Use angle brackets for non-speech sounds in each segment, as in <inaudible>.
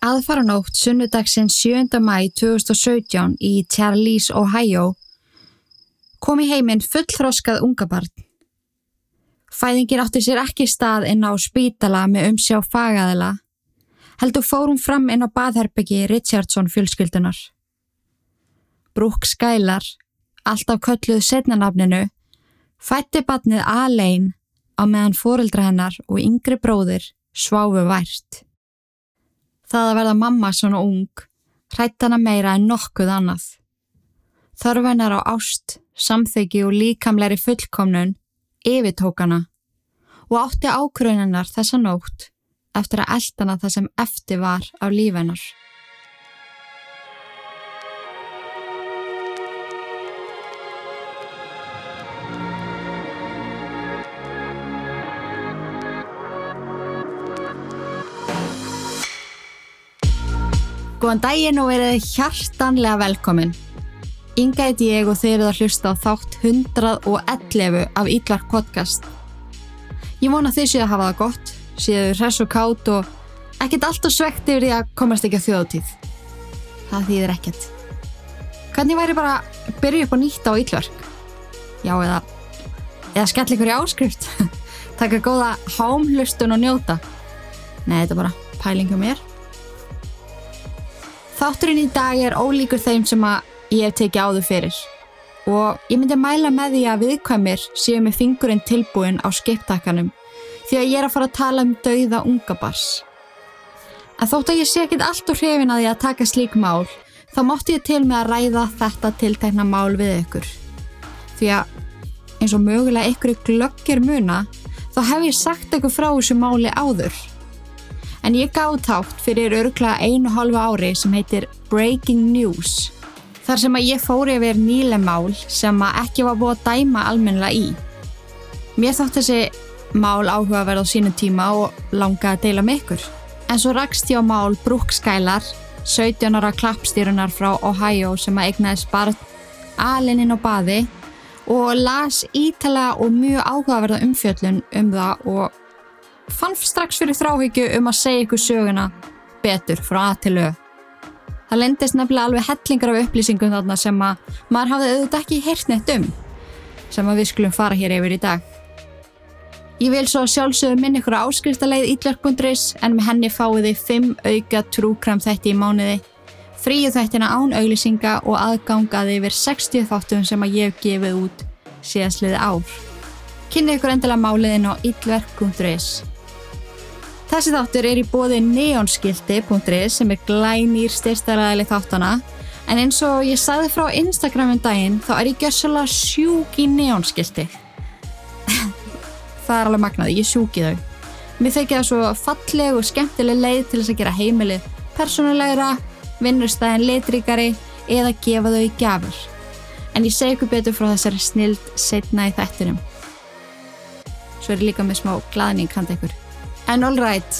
Aðfaranótt sunnudagsinn 7. mæ 2017 í Charlize, Ohio kom í heiminn fullþroskað unga barn. Fæðingin átti sér ekki stað inn á spítala með umsjá fagaðila, heldur fórum fram inn á baðherbyggi Richardson fjölskyldunar. Brúk Skælar, alltaf kölluð setnanafninu, fætti barnið aðlein á meðan fóreldra hennar og yngri bróðir sváfu vært. Það að verða mamma svona ung hrætt hana meira en nokkuð annað. Þörfennar á ást, samþyggi og líkamleiri fullkomnun yfirtókana og átti ákröðunar þessa nótt eftir að eldana það sem eftir var á lífennar. Góðan daginn og verið hjartanlega velkomin. Inga heit ég og þeir eru að hlusta á þátt 111 af Ítlark podcast. Ég vona þið séu að hafa það gott, séu hress og kátt og ekkert allt og svegt yfir því að komast ekki á þjóðtíð. Það þýðir ekkert. Hvernig væri bara að byrja upp á nýtt á Ítlark? Já, eða, eða skell ykkur í áskrift. <laughs> Takka góða hámhlustun og njóta. Nei, þetta er bara pæling hjá mér. Þátturinn í dag er ólíkur þeim sem að ég hef tekið áður fyrir og ég myndi mæla með því að viðkvæmir séu með fingurinn tilbúin á skiptakkanum því að ég er að fara að tala um dauða unga bars. En þótt að ég sé ekkit allt úr hrifin að ég að taka slík mál þá mótti ég til með að ræða þetta tiltekna mál við ykkur. Því að eins og mögulega ykkur glöggir muna þá hef ég sagt ykkur frá þessu máli áður en ég gáð tátt fyrir örgla einu hálfu ári sem heitir Breaking News. Þar sem að ég fóri yfir nýlemál sem að ekki var búið að dæma almenna í. Mér þátt þessi mál áhugaverð á sínum tíma og langaði að deila með ykkur. En svo rakst ég á mál Brooke Skylar, 17 ára klappstýrunar frá Ohio sem að egnaði spart alinn á baði og las ítala og mjög áhugaverða umfjöllun um það og fann strax fyrir þráhyggju um að segja ykkur söguna betur frá að til au. Það lendist nefnilega alveg hellingar af upplýsingum þarna sem að maður hafði auðvitað ekki heyrt neitt um sem að við skulum fara hér yfir í dag. Ég vil svo sjálfsögðu minn ykkur áskrifstaleið ítlarkundris en með henni fáið þið 5 auka trúkram þætti í mánuði, fríu þættina án auglýsinga og aðgangaði yfir 60 þáttum sem að ég hef gefið út síðastliði ár. Kynni ykkur endilega máliðin á ítlarkundris. Þessi þáttur er í bóði neonskildi.is sem er glænýr styrstaræðileg þáttana en eins og ég sagði frá Instagram um daginn þá er ég gjössalega sjúk í neonskildi. <laughs> það er alveg magnaði, ég sjúki þau. Mér þykir það svo falleg og skemmtileg leið til þess að gera heimilið persónulegra, vinnustæðin litríkari eða gefa þau í gafur. En ég segi ykkur betur frá þessari snild setna í þættinum. Svo er líka með smá glaðning handa ykkur. En all right,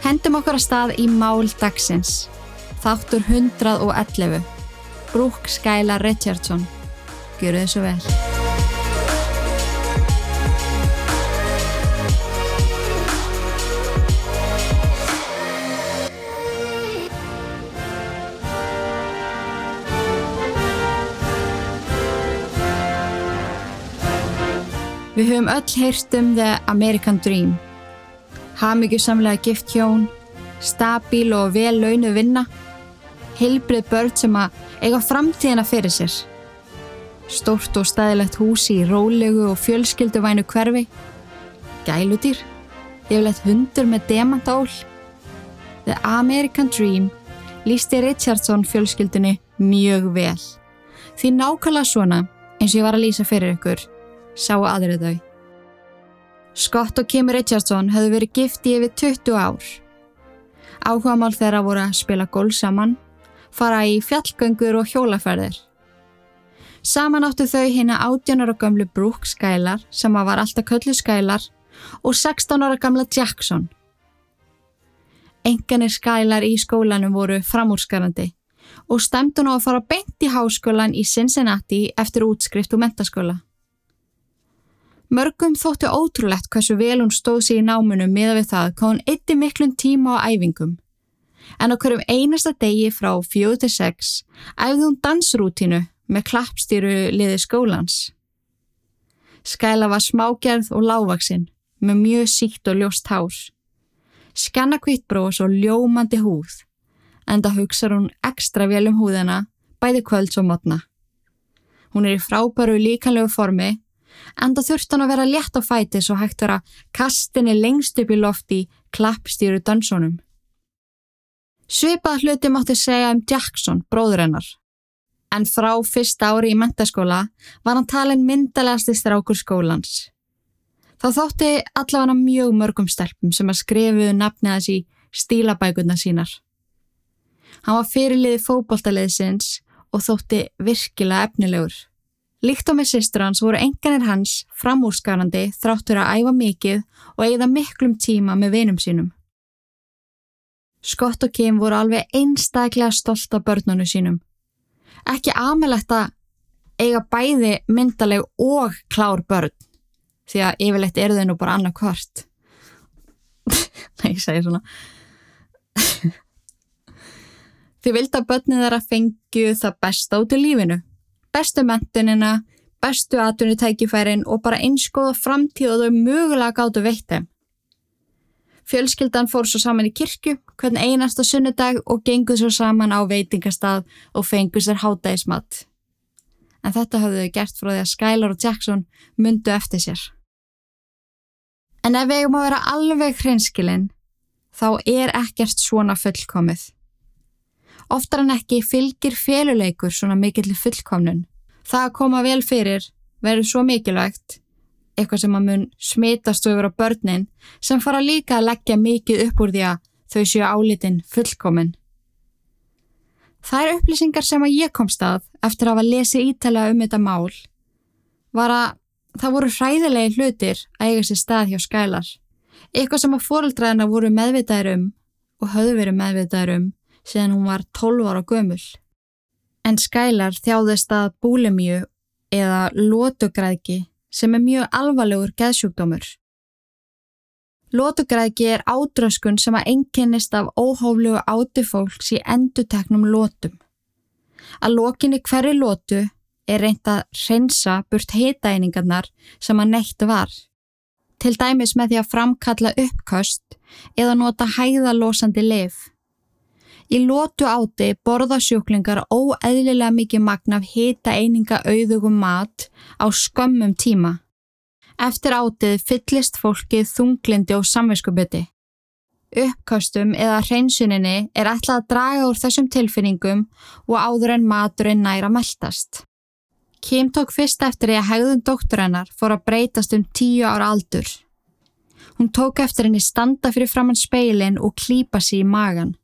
hendum okkur að stað í mál dagsins. Þáttur 111. Brúk Skæla Richardson. Gjöru þessu vel. Við höfum öll heyrt um The American Dream hafmyggjusamlega gift hjón, stabíl og vel launu vinna, heilbrið börn sem að eiga framtíðina fyrir sér. Stort og staðilegt húsi í rólegu og fjölskylduvænu hverfi, gæludýr, yfirleitt hundur með demantál. The American Dream lísti Richardson fjölskyldunni mjög vel. Því nákvæmlega svona, eins og ég var að lýsa fyrir ykkur, sáu aðrið þau. Scott og Kim Richardson höfðu verið gift í yfir 20 ár. Áhugamál þeirra voru að spila gól saman, fara í fjallgöngur og hjólaferðir. Saman áttu þau hérna 18 ára gamlu Brooke Skylar sem var alltaf köllu Skylar og 16 ára gamla Jackson. Enganir Skylar í skólanum voru framúrskarandi og stemdu ná að fara beint í háskólan í Cincinnati eftir útskrift og mentaskóla. Mörgum þóttu ótrúlegt hversu vel hún stóð sig í námunum miða við það hvað hún eitti miklum tíma á æfingum. En á hverjum einasta degi frá 4-6 æfði hún dansrútínu með klappstýru liði skólans. Skæla var smágerð og lágvaksinn með mjög síkt og ljóst hár. Skanna kvittbrós og ljómandi húð, en það hugsaður hún ekstra vel um húðina bæði kvölds og modna. Hún er í frábæru líkanlegu formi, en það þurft hann að vera létt á fæti svo hægt vera kastinni lengst upp í lofti klappstýru dansónum. Svipað hluti mátti segja um Jackson, bróður hennar. En frá fyrsta ári í mentaskóla var hann talin myndalegasti strákur skólans. Þá þótti allavega mjög mörgum stelpum sem að skrifuðu nafni að þessi stílabækurna sínar. Hann var fyrirliði fókbóltaliðsins og þótti virkilega efnilegur. Líkt á með sýstur hans voru enganir hans framúrskarandi þráttur að æfa mikið og eigða miklum tíma með vinum sínum. Skott og Kim voru alveg einstaklega stolt af börnunu sínum. Ekki amelegt að eiga bæði myndaleg og klár börn því að yfirleitt eru þau nú bara annað kvart <laughs> Nei, ég segi svona <laughs> Þið vild að börnið þeirra fengju það besta út í lífinu bestu mentunina, bestu atunutækifærin og bara einskoða framtíð og þau mögulega gáttu veitti Fjölskyldan fór svo saman í kirkju hvern einasta sunnudag og genguð svo saman á veitingastað og fenguð sér hátægismat en þetta hafðu þau gert frá því að Skylar og Jackson myndu eftir sér. En ef við eigum að vera alveg hrinskilinn, þá er ekkert svona fullkomið. Oftar en ekki fylgir féluleikur svona mikill fullkomnun. Það að koma vel fyrir verður svo mikilvægt, eitthvað sem að mun smitast yfir á börnin sem fara líka að leggja mikið upp úr því að þau séu álitinn fullkominn. Það er upplýsingar sem að ég komst að eftir að hafa lesið ítala um þetta mál var að það voru hræðilegi hlutir að eiga sér stað hjá skælar. Eitthvað sem að fóröldræðina voru meðvitaðir um og höfðu verið meðvitaðir um síðan hún var 12 ára gömul. En skælar þjáðist að búlemju eða lótugræðki sem er mjög alvarlegur geðsjúkdómur. Lótugræðki er ádröskun sem að enginnist af óhóflugu átifólks í enduteknum lótum. Að lókinni hverju lótu er reynd að reynsa burt hitaeiningarnar sem að neitt var. Til dæmis með því að framkalla uppköst eða nota hæðalósandi lif. Í lótu áti borða sjúklingar óeðlilega mikið magna af hitaeininga auðugum mat á skömmum tíma. Eftir átið fyllist fólkið þunglindi og samvinskupiti. Uppkastum eða hreinsuninni er ætlað að draga úr þessum tilfinningum og áður en maturinn næra meldast. Kim tók fyrst eftir því að hegðun dóttur hennar fór að breytast um tíu ára aldur. Hún tók eftir henni standa fyrir framann speilin og klýpa sér í magan.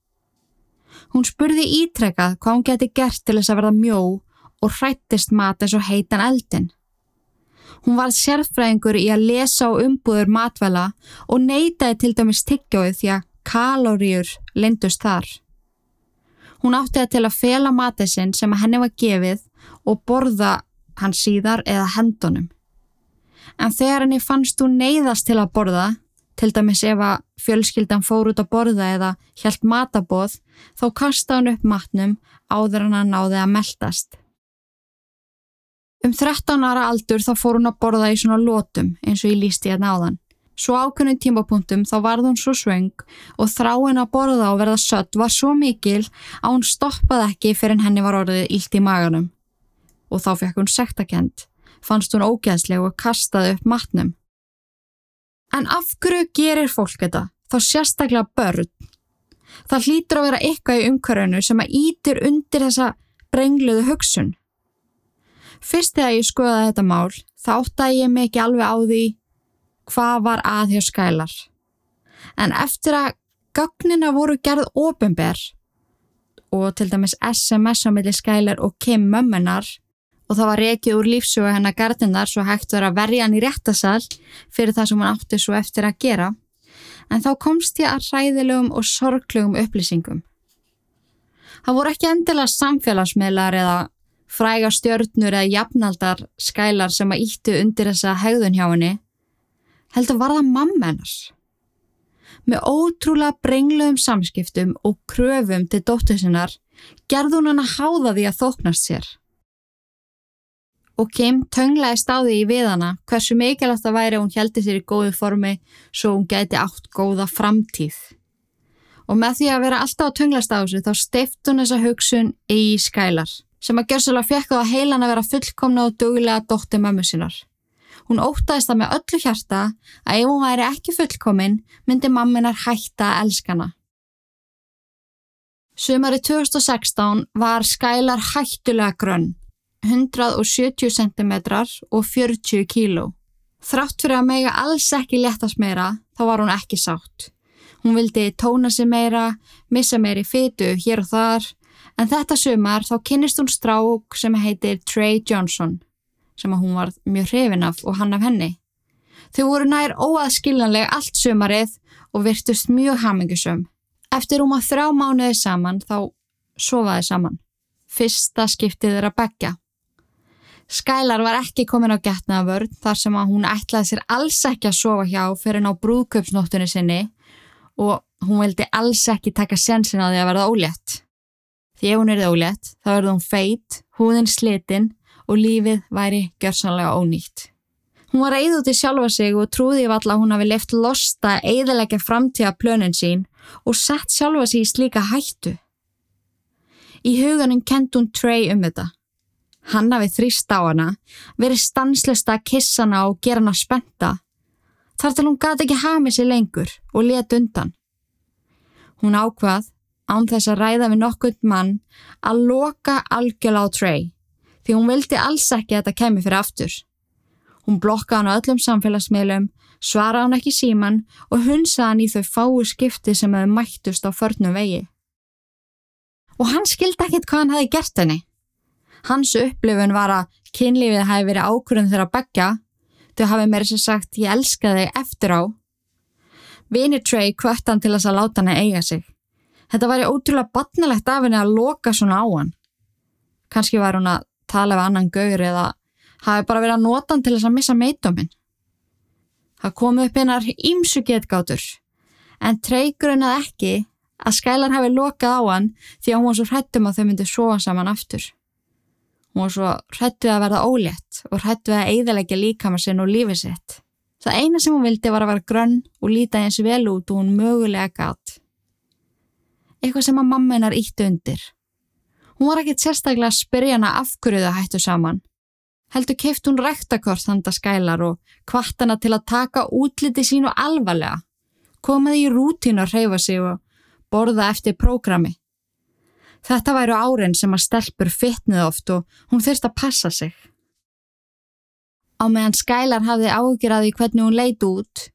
Hún spurði ítrekkað hvað hún geti gert til þess að verða mjó og hrættist mat eins og heitan eldin. Hún var sérfræðingur í að lesa og umbúður matvæla og neytaði til dæmis tiggjóið því að kalóriur lindust þar. Hún átti það til að fela matið sinn sem henni var gefið og borða hann síðar eða hendunum. En þegar henni fannst þú neyðast til að borða, til dæmis ef að fjölskyldan fór út að borða eða hjælt matabóð, þá kasta hann upp matnum áður hann náði að meldast. Um 13 ára aldur þá fór hún að borða í svona lótum eins og ég lísti hérna áðan. Svo ákunnum tímapunktum þá varð hún svo svöng og þráin að borða og verða sött var svo mikil að hún stoppaði ekki fyrir henni var orðið ílt í maganum og þá fekk hún sektakent, fannst hún ógeðsleg og kastaði upp matnum. En af hverju gerir fólk þetta, þá sérstaklega börn? Það hlýtur að vera eitthvað í umkörunu sem að ítir undir þessa brengluðu hugsun. Fyrst þegar ég skoðaði þetta mál, þá áttaði ég ekki alveg á því hvað var að hjá skælar. En eftir að gögnina voru gerð ofinber og til dæmis SMS á milli skælar og Kim mömmunar og það var reykið úr lífsuga hennar gardinnar svo hægt var að verja hann í réttasal fyrir það sem hann átti svo eftir að gera. En þá komst ég að ræðilegum og sorglegum upplýsingum. Það voru ekki endilega samfélagsmiðlar eða fræga stjörnur eða jafnaldar skælar sem að íttu undir þessa hegðun hjá henni. Heldur var það mamma hennars. Með ótrúlega brengluðum samskiptum og kröfum til dóttur sinnar gerði hún hann að háða því að þóknast sér. Og Kim tönglaði stáði í viðana hversu mikilvægt það væri að hún heldi sér í góðu formi svo hún gæti átt góða framtíð. Og með því að vera alltaf á tönglastásu þá steift hún þessa hugsun í skælar sem að gjörsalega fekk þá að heilan að vera fullkomna og duglega dóttir mömmu sinnar. Hún ótaðist það með öllu hjarta að ef hún væri ekki fullkomin myndi mamminar hætta að elskana. Sumari 2016 var skælar hættulega grönn, 170 cm og 40 kg. Þrátt fyrir að mega alls ekki letast meira þá var hún ekki sátt. Hún vildi tóna sig meira, missa meiri fytu hér og þar, en þetta sumar þá kynist hún strák sem heitir Trey Johnson sem að hún var mjög hrifin af og hann af henni. Þau voru nær óaðskiljanlega allt sömarið og virtust mjög hamingusum. Eftir um að þrá mánuði saman þá sofaði saman. Fyrsta skiptið þeirra begja. Skælar var ekki komin á getnaðavörn þar sem að hún ætlaði sér alls ekki að sofa hjá fyrir ná brúðköpsnóttunni sinni og hún vildi alls ekki taka sensin á því að verða ólétt. Því ef hún erði ólétt þá verði hún feit, húðin slitinn og lífið væri gjörsanlega ónýtt. Hún var eið út í sjálfa sig og trúði valla að hún hafi left losta eiðilegja framtíða plönin sín og sett sjálfa sig í slíka hættu. Í huganum kent hún Trey um þetta. Hann hafi þrýst á hana, verið stanslista að kissa hana og gera hana spenta. Þar til hún gati ekki hamið sér lengur og let undan. Hún ákvað, án þess að ræða við nokkund mann, að loka algjörla á Trey því hún vildi alls ekki að þetta kemi fyrir aftur. Hún blokkaði hann á öllum samfélagsmiðlum, svaraði hann ekki síman og hunsaði hann í þau fáu skipti sem hefði mættust á förnum vegi. Og hann skildi ekkit hvað hann hafi gert henni. Hans upplifun var að kynlífið hafi verið ákvörðum þeirra begja, þau hafi meira sér sagt ég elska þig eftir á. Vinir Trey kvött hann til þess að láta hann að eiga sig. Þetta væri ótrúlega batnilegt af henni að loka svona á hann. Kanski var hún að tala við annan gaur eða hafi bara verið að nota hann til þess að missa meituminn. Það komi upp einar ímsu getgátur, en treygurinn að ekki að skælan hafi lokað á hann því að hún var svo hrættum að þau myndi sofa saman aftur. Hún var svo hrættuð að verða ólétt og hrættuð að eiðalegja líkama sinn og lífið sitt. Það eina sem hún vildi var að vera grönn og líta eins vel út og hún mögulega gatt. Eitthvað sem að mamma hennar ítti undir. Hún var ekkit sérstaklega að spyrja hana af hverju það hættu saman. Heldur keift hún ræktakort handa skælar og kvart hana til að taka útliti sínu alvarlega, komaði í rútínu að reyfa sig og borða eftir prógrami. Þetta væru árin sem að stelpur fytnið oft og hún þurfti að passa sig. Á meðan skælar hafði ágjörði hvernig hún leiti út,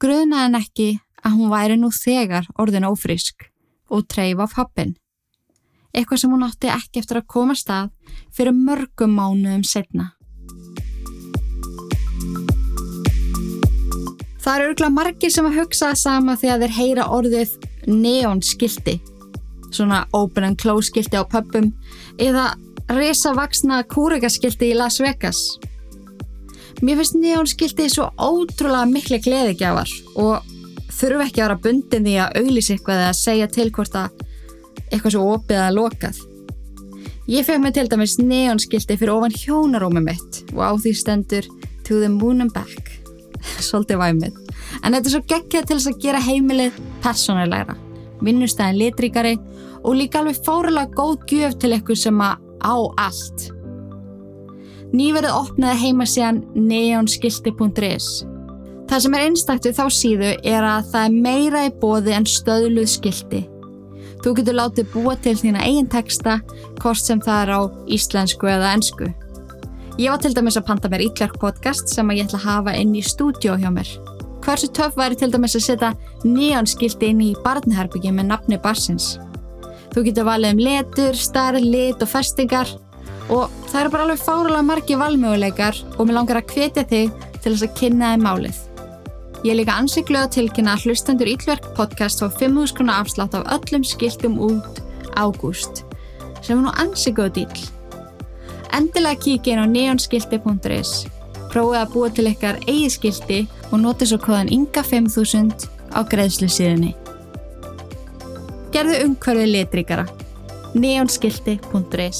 grunaði hann ekki að hún væri nú þegar orðin ófrísk og treyf af happin eitthvað sem hún átti ekki eftir að koma stað fyrir mörgum mánuðum setna. Það eru örgulega margir sem að hugsa það sama þegar þeir heyra orðið neonskildi, svona open and close skildi á pubum eða risavaksna kúrikaskildi í Las Vegas. Mér finnst neonskildi svo ótrúlega miklu gleðigjafar og þurfu ekki að vera bundin því að auðlýsa eitthvað eða segja til hvort að eitthvað svo opið að lokað. Ég fekk mig til dæmis neonskildi fyrir ofan hjónarómi mitt og á því stendur To the moon and back. <laughs> Svolítið væmið. En þetta er svo geggjað til þess að gera heimilið persónulegra, vinnustæðin litríkari og líka alveg fáralega góð gjöf til eitthvað sem að á allt. Nýverið opnaði heimasíðan neonskildi.is. Það sem er einstaktu þá síðu er að það er meira í bóði en stöðluð skildi Þú getur látið búa til þína eigin texta, hvort sem það er á íslensku eða ennsku. Ég var til dæmis að panta mér Ítlark podcast sem ég ætla að hafa inn í stúdjó hjá mér. Hversu töff væri til dæmis að setja neonskildi inn í barnherbyggi með nafni barsins. Þú getur valið um letur, starf, lit og festingar og það eru bara alveg fáralega margi valmöguleikar og mér langar að hvetja þig til þess að kynna þig málið. Ég er líka ansikluð að tilkynna að hlustendur Íllverk podcast á 5.000 kr. afslátt af öllum skiltum út ágúst sem er nú ansikuðu dýl. Endilega kíkja inn á neonskilti.is Prófið að búa til ykkar eigi skilti og nota svo kóðan INGA5000 á á greiðslu síðunni. Gerðu umhverfið litríkara. neonskilti.is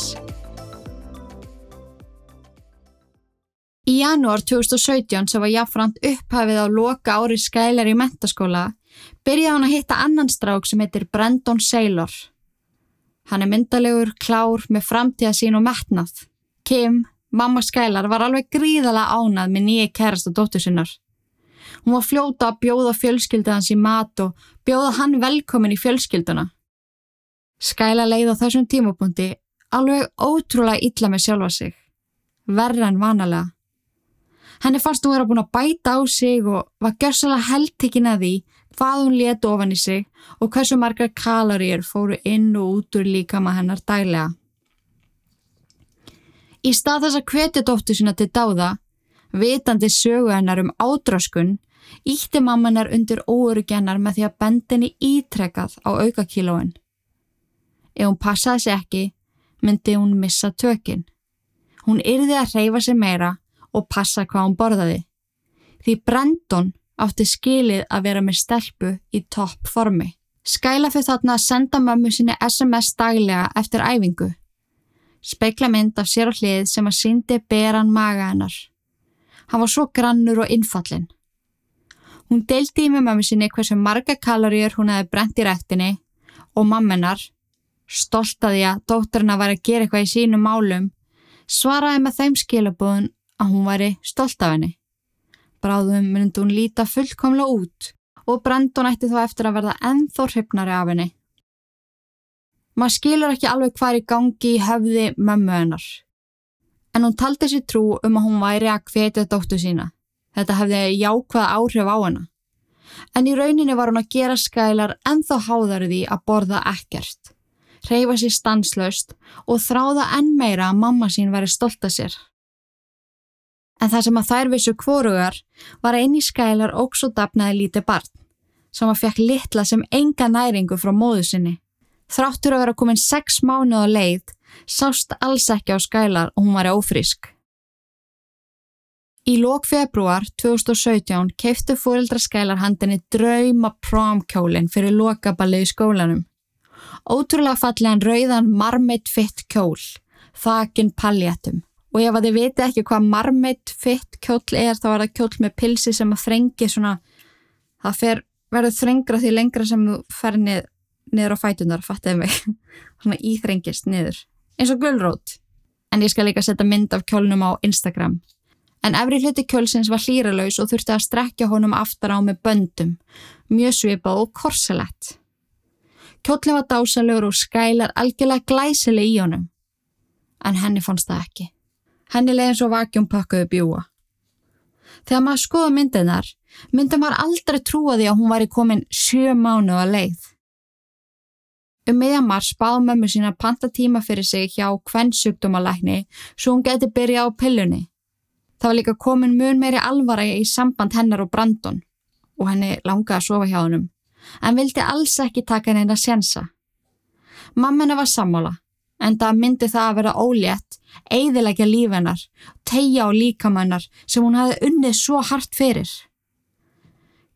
Í janúar 2017 sem var jáfnframt upphafið á loka ári skælar í mentaskóla byrjaði hann að hitta annan strák sem heitir Brandon Saylor. Hann er myndalegur, klár, með framtíða sín og metnað. Kim, mamma skælar, var alveg gríðala ánað með nýja kærast og dóttur sinnar. Hún var fljóta að bjóða fjölskyldu hans í mat og bjóða hann velkomin í fjölskylduna. Skæla leið á þessum tímapunkti alveg ótrúlega illa með sjálfa sig. Verra en vanalega. Henni fannst hún vera búin að bæta á sig og var gjörsalega heldtekinn að því hvað hún leti ofan í sig og hversu margar kaloríur fóru inn og út úr líkama hennar daglega. Í stað þess að hvetja dóttu sína til dáða, vitandi sögu hennar um ádröskun, ítti mammanar undir óörugjennar með því að bendinni ítrekkað á aukakílóin. Ef hún passaði sér ekki, myndi hún missa tökinn. Hún yrði að reyfa sér meira og passa hvað hún borðaði. Því Brandon átti skilið að vera með stelpu í topp formi. Skæla fyrir þarna að senda mömmu sinni SMS daglega eftir æfingu. Speikla mynd af sér á hlið sem að syndi beran maga hennar. Hann var svo grannur og innfallin. Hún deildi í með mömmu sinni hversu marga kaloríur hún hefði brent í rættinni og mammenar, stolt að dótturina var að gera eitthvað í sínum málum, svaraði með þeim skilabúðun að hún væri stolt af henni. Bráðum myndi hún líta fullkomlega út og Brandon ætti þá eftir að verða ennþór hryfnari af henni. Maður skilur ekki alveg hvað er í gangi í höfði mömmu hennar. En hún taldi sér trú um að hún væri að hvetja dóttu sína. Þetta hefði jákvæð áhrif á hennar. En í rauninni var hún að gera skælar ennþá háðarði að borða ekkert. Reyfa sér stanslöst og þráða enn meira að mamma sín væri stolt að sér. En það sem að þær vissu kvorugar var eini skælar óks og dapnaði lítið barn, sem að fekk litla sem enga næringu frá móðu sinni. Þráttur að vera komin sex mánuð á leið, sást alls ekki á skælar og hún var ófrísk. Í lók februar 2017 keiftu fóreldra skælar handinni drauma promkjólinn fyrir lokaballið í skólanum. Ótrúlega fallegan rauðan marmit fitt kjól, þakin palléttum og ef að þið viti ekki hvað marmit fitt kjóll er þá er það kjóll með pilsi sem að þrengi svona það fer, verður þrengra því lengra sem þú fer nið, niður á fætunar fattiði mig, <laughs> svona íþrengist niður, eins og gullrót en ég skal líka setja mynd af kjólnum á Instagram en efri hluti kjólsins var hlýralaus og þurfti að strekja honum aftar á með böndum mjög svipað og korselett kjóllin var dásalögur og skælar algjörlega glæsileg í honum en henni fannst það ekki Henni leiði eins og vakjum pakkuðu bjúa. Þegar maður skoða myndinar, myndi maður aldrei trúa því að hún væri komin sjö mánu að leið. Um meðan mars báð mömmu sína að panta tíma fyrir sig hjá hvern sjúkdómalækni svo hún geti byrja á pillunni. Það var líka komin mun meiri alvara í samband hennar og Brandon og henni langaði að sofa hjá hennum en vildi alls ekki taka henni að sjensa. Mammina var sammála en það myndi það að vera ólétt, eiðilegja lífennar, tegja á líkamannar sem hún hafi unnið svo hart fyrir.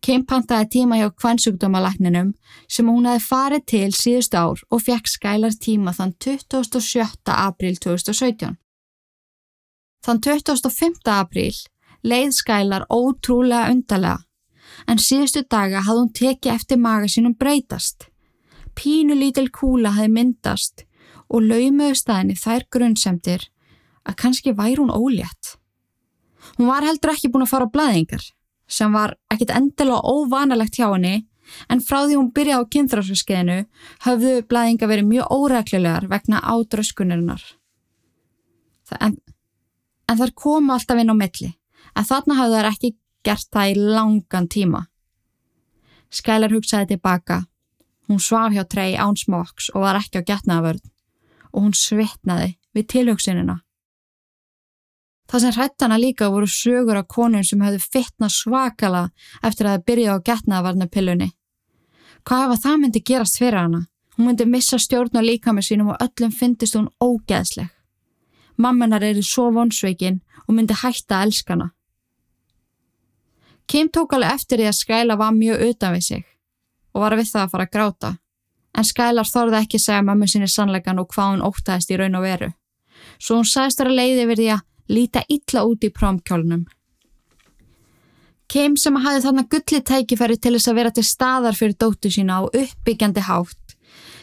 Kim pantaði tíma hjá kvannsugdómalækninum sem hún hafi farið til síðust ár og fekk skælar tíma þann 27. april 2017. Þann 25. april leið skælar ótrúlega undarlega en síðustu daga hafði hún tekið eftir maga sínum breytast. Pínu lítil kúla hafði myndast og laumuðu staðinni þær grunnsemtir að kannski væri hún ólétt. Hún var heldur ekki búin að fara á blæðingar sem var ekkit endilega óvanalegt hjá henni en frá því hún byrjaði á kynþrásaskeiðinu höfðu blæðinga verið mjög óræklilegar vegna ádröskunarinnar. En, en þar koma alltaf inn á milli en þarna hafðu þær ekki gert það í langan tíma. Skælar hugsaði tilbaka. Hún svaf hjá trey ánsmóks og var ekki á getnaðavörð og hún svitnaði við tilhugsinina. Það sem hrættana líka voru sögur af konun sem hefðu fittna svakala eftir að það byrja á getnaðavarnapillunni. Hvað ef að það myndi gerast fyrir hana? Hún myndi missa stjórn á líka með sínum og öllum fyndist hún ógeðsleg. Mammanar eru svo vonsveikin og myndi hætta að elskana. Kim tók alveg eftir því að Skæla var mjög utan við sig og var við það að fara að gráta. En Skælar þorði ekki að segja mammu sinni sannleikan og hvað hún óttaðist í raun og veru. Svo hún sagðist vera leiði við því að líta illa út í promkjólnum. Kim sem hafði þarna gulli tækifæri til þess að vera til staðar fyrir dóttu sína og uppbyggjandi hátt,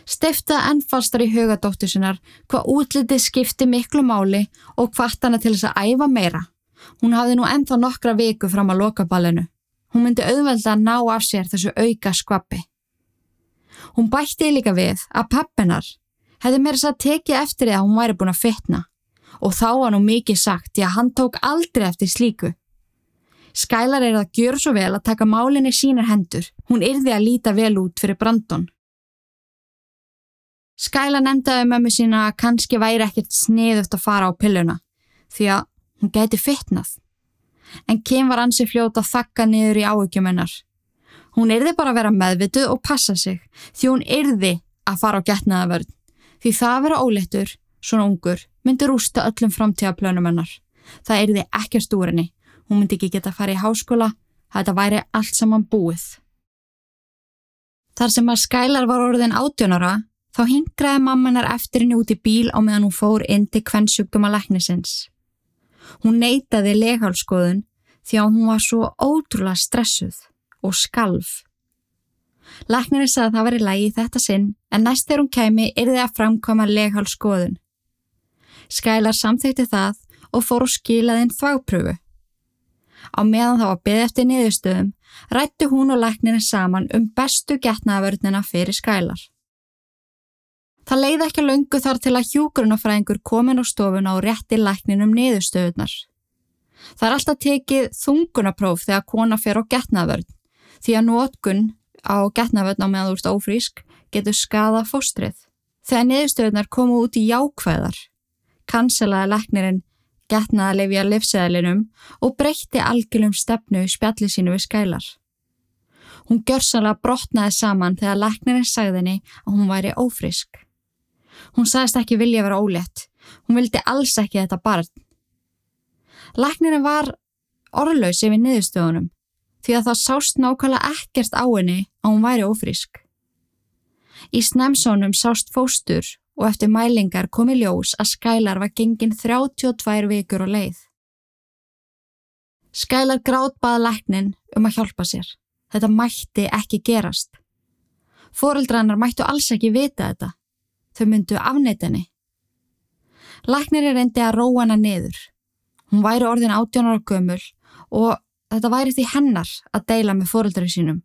stiftaði ennfastar í huga dóttu sínar hvað útlitið skipti miklu máli og hvart hana til þess að æfa meira. Hún hafði nú ennþá nokkra viku fram að lokaballinu. Hún myndi auðvelda að ná af sér þessu auka skvappi. Hún bætti líka við að pappinar hefði meira svo að tekið eftir því að hún væri búin að fitna og þá var nú mikið sagt því að hann tók aldrei eftir slíku. Skælar er að gjöra svo vel að taka málinni sínar hendur. Hún yrði að líta vel út fyrir Brandon. Skæla nefndaði mömmu sína að kannski væri ekkert sniðuft að fara á pilluna því að hún gæti fitnað. En Kim var ansi fljóta að þakka niður í áhugjum hennar. Hún yrði bara að vera meðvituð og passa sig því hún yrði að fara á getnaðavörn því það að vera ólettur, svona ungur, myndi rústa öllum framtíðaplönum hennar. Það yrði ekkert úr henni hún myndi ekki geta að fara í háskóla, þetta væri allt saman búið. Þar sem að Skælar var orðin átjónara, þá hingraði mammanar eftir henni út í bíl á meðan hún fór inn til kvennsjúkduma læknisins. Hún neytaði leghálskoðun því að hún var svo ótrúlega stressuð og skalf. Læknirinn sagði að það var í lægi þetta sinn en næst þegar hún kemi yrði að framkoma leghálskoðun. Skælar samþýtti það og fór og skilaði inn þvápröfu. Á meðan það var beð eftir niðurstöðum rættu hún og læknirinn saman um bestu getnaðavörnina fyrir skælar. Það leiði ekki löngu þar til að hjúgrunafræðingur komin á stofuna og rétti lækninum niðurstöðunar. Það er alltaf tekið þungunapróf þegar kona fer á getnaðavörn því að nótgun á getnaðavörn á meðan þú ert ófrísk getur skada fóstrið. Þegar niðurstöðunar komu út í jákvæðar, kanselaði læknirinn getnaði að lifja livsæðlinum og breytti algjölum stefnu spjalli sínu við skælar. Hún gjörsanlega brotnaði saman þegar læknirinn sagðinni að hún væri ófrisk. Hún sagðist ekki vilja vera ólétt. Hún vildi alls ekki þetta barn. Læknirinn var orðlaus yfir niðurstöðunum því að það sást nákvæmlega ekkert á henni að hún væri ófrisk. Í snemsónum sást fóstur og eftir mælingar komi ljós að Skælar var gengin 32 vikur og leið. Skælar grátt baða læknin um að hjálpa sér. Þetta mætti ekki gerast. Fórildrannar mættu alls ekki vita þetta. Þau myndu afneitinni. Læknir er reyndi að róa hana niður. Hún væri orðin átjónar á gömul og þetta væri því hennar að deila með fórildri sínum.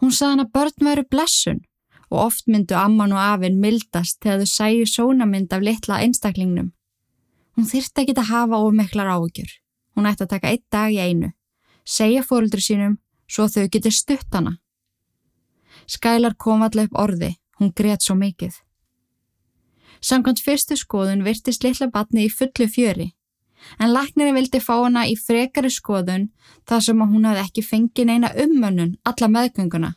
Hún sagði hann að börn veru blessun og oft myndu amman og afinn mildast þegar þau sæju sónamynd af litla einstaklingnum. Hún þyrta ekki að hafa ofmeklar áhugjur. Hún ætti að taka eitt dag í einu, segja fóröldri sínum svo þau getur stutt hana. Skælar kom allir upp orði, hún greiðt svo mikið. Samkvæmt fyrstu skoðun virtist litla batni í fullu fjöri, en laknirinn vildi fá hana í frekari skoðun þar sem hún hafði ekki fengið neina ummönnun alla meðgönguna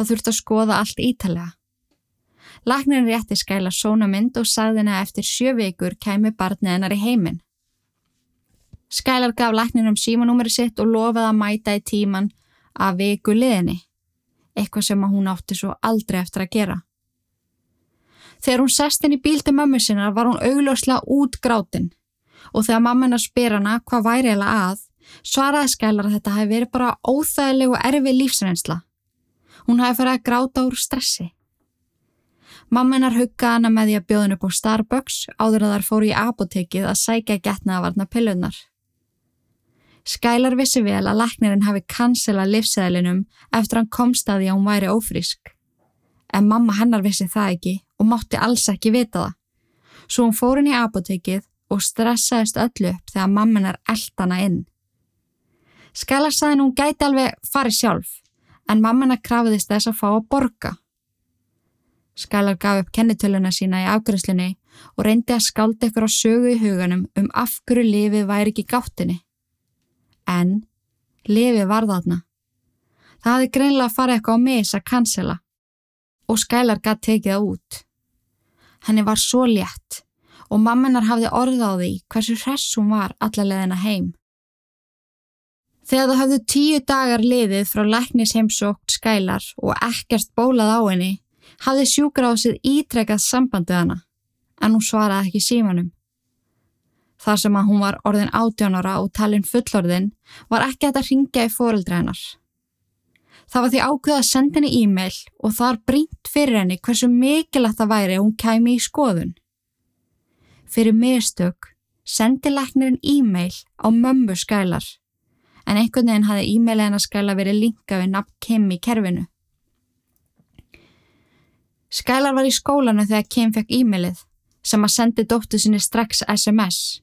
þá þurfti að skoða allt ítalega. Læknirinn rétti skæla sónamynd og sagði henni að eftir sjö vikur kæmi barnið hennar í heiminn. Skælar gaf læknirinn um símanúmeri sitt og lofaði að mæta í tíman að viku liðinni, eitthvað sem hún átti svo aldrei eftir að gera. Þegar hún sest inn í bíl til mömmu sinna var hún augljóslega út grátin og þegar mamma hennar spyr hana hvað væri eða að, svaraði skælar að þetta hefði verið bara óþægileg og erfi lífsreynsla Hún hafi farið að gráta úr stressi. Mammenar huggaði hana með því að bjóðin upp á Starbucks áður að þar fóru í apotekið að sækja getnaðavarna pillunar. Skælar vissi vel að læknirinn hafi kanselað livsæðlinum eftir hann komst að því að hún væri ófrísk. En mamma hennar vissi það ekki og mátti alls ekki vita það. Svo hún fór inn í apotekið og stressaðist öllu upp þegar mammenar eldana inn. Skælar saði hún gæti alveg farið sjálf en mammana krafiðist þess að fá að borga. Skælar gaf upp kennitöluna sína í afgriðslunni og reyndi að skálda ykkur á sögu í huganum um af hverju lifið væri ekki gáttinni. En lifið var þarna. Það hafði greinlega farið eitthvað á mis að kansela og Skælar gæti tekið það út. Henni var svo létt og mammenar hafði orð á því hversu hress hún var allalegðina heim. Þegar það hafðu tíu dagar liðið frá læknis heimsókt skælar og ekkert bólað á henni, hafði sjúkrahásið ítrekkað sambandið hana, en hún svaraði ekki símanum. Þar sem að hún var orðin átjónara og talin fullorðin var ekki að ringja í fóreldra hennar. Það var því ákveð að senda henni e-mail og þar brínt fyrir henni hversu mikilvægt það væri að hún kæmi í skoðun. Fyrir mistök sendi læknirinn e-mail á mömmu skælar en einhvern veginn hafði e-mailið hennar skæla verið linka við nafn Kim í kerfinu. Skælar var í skólanu þegar Kim fekk e-mailið sem að sendi dóttu sinni strax SMS.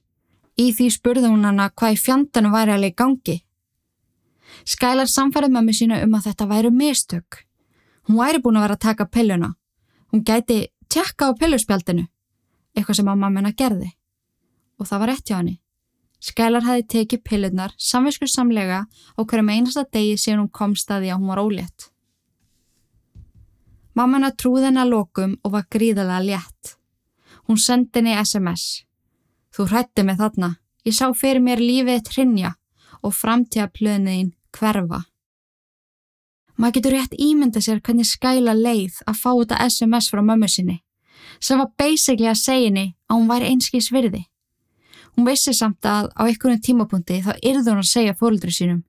Í því spurði hún hana hvað í fjandanu væri alveg gangi. Skælar samfærið mömmu sína um að þetta væru mistök. Hún væri búin að vera að taka pilluna. Hún gæti tjekka á pilluspjaldinu, eitthvað sem að mammuna gerði. Og það var rétt hjá henni. Skælar hafi tekið pillunar samviskur samlega á hverjum einasta degi síðan hún kom staði að hún var ólétt. Mamma trúði henni að lokum og var gríðalega létt. Hún sendi henni SMS. Þú hrætti mig þarna. Ég sá fyrir mér lífið trinja og framtíða plöðniðin hverfa. Maður getur rétt ímynda sér hvernig skæla leið að fá þetta SMS frá mömmu sinni sem var basically að segja henni að hún væri einskís virði. Hún vissi samt að á einhvern tímapunkti þá yrði hún að segja fólkdri sínum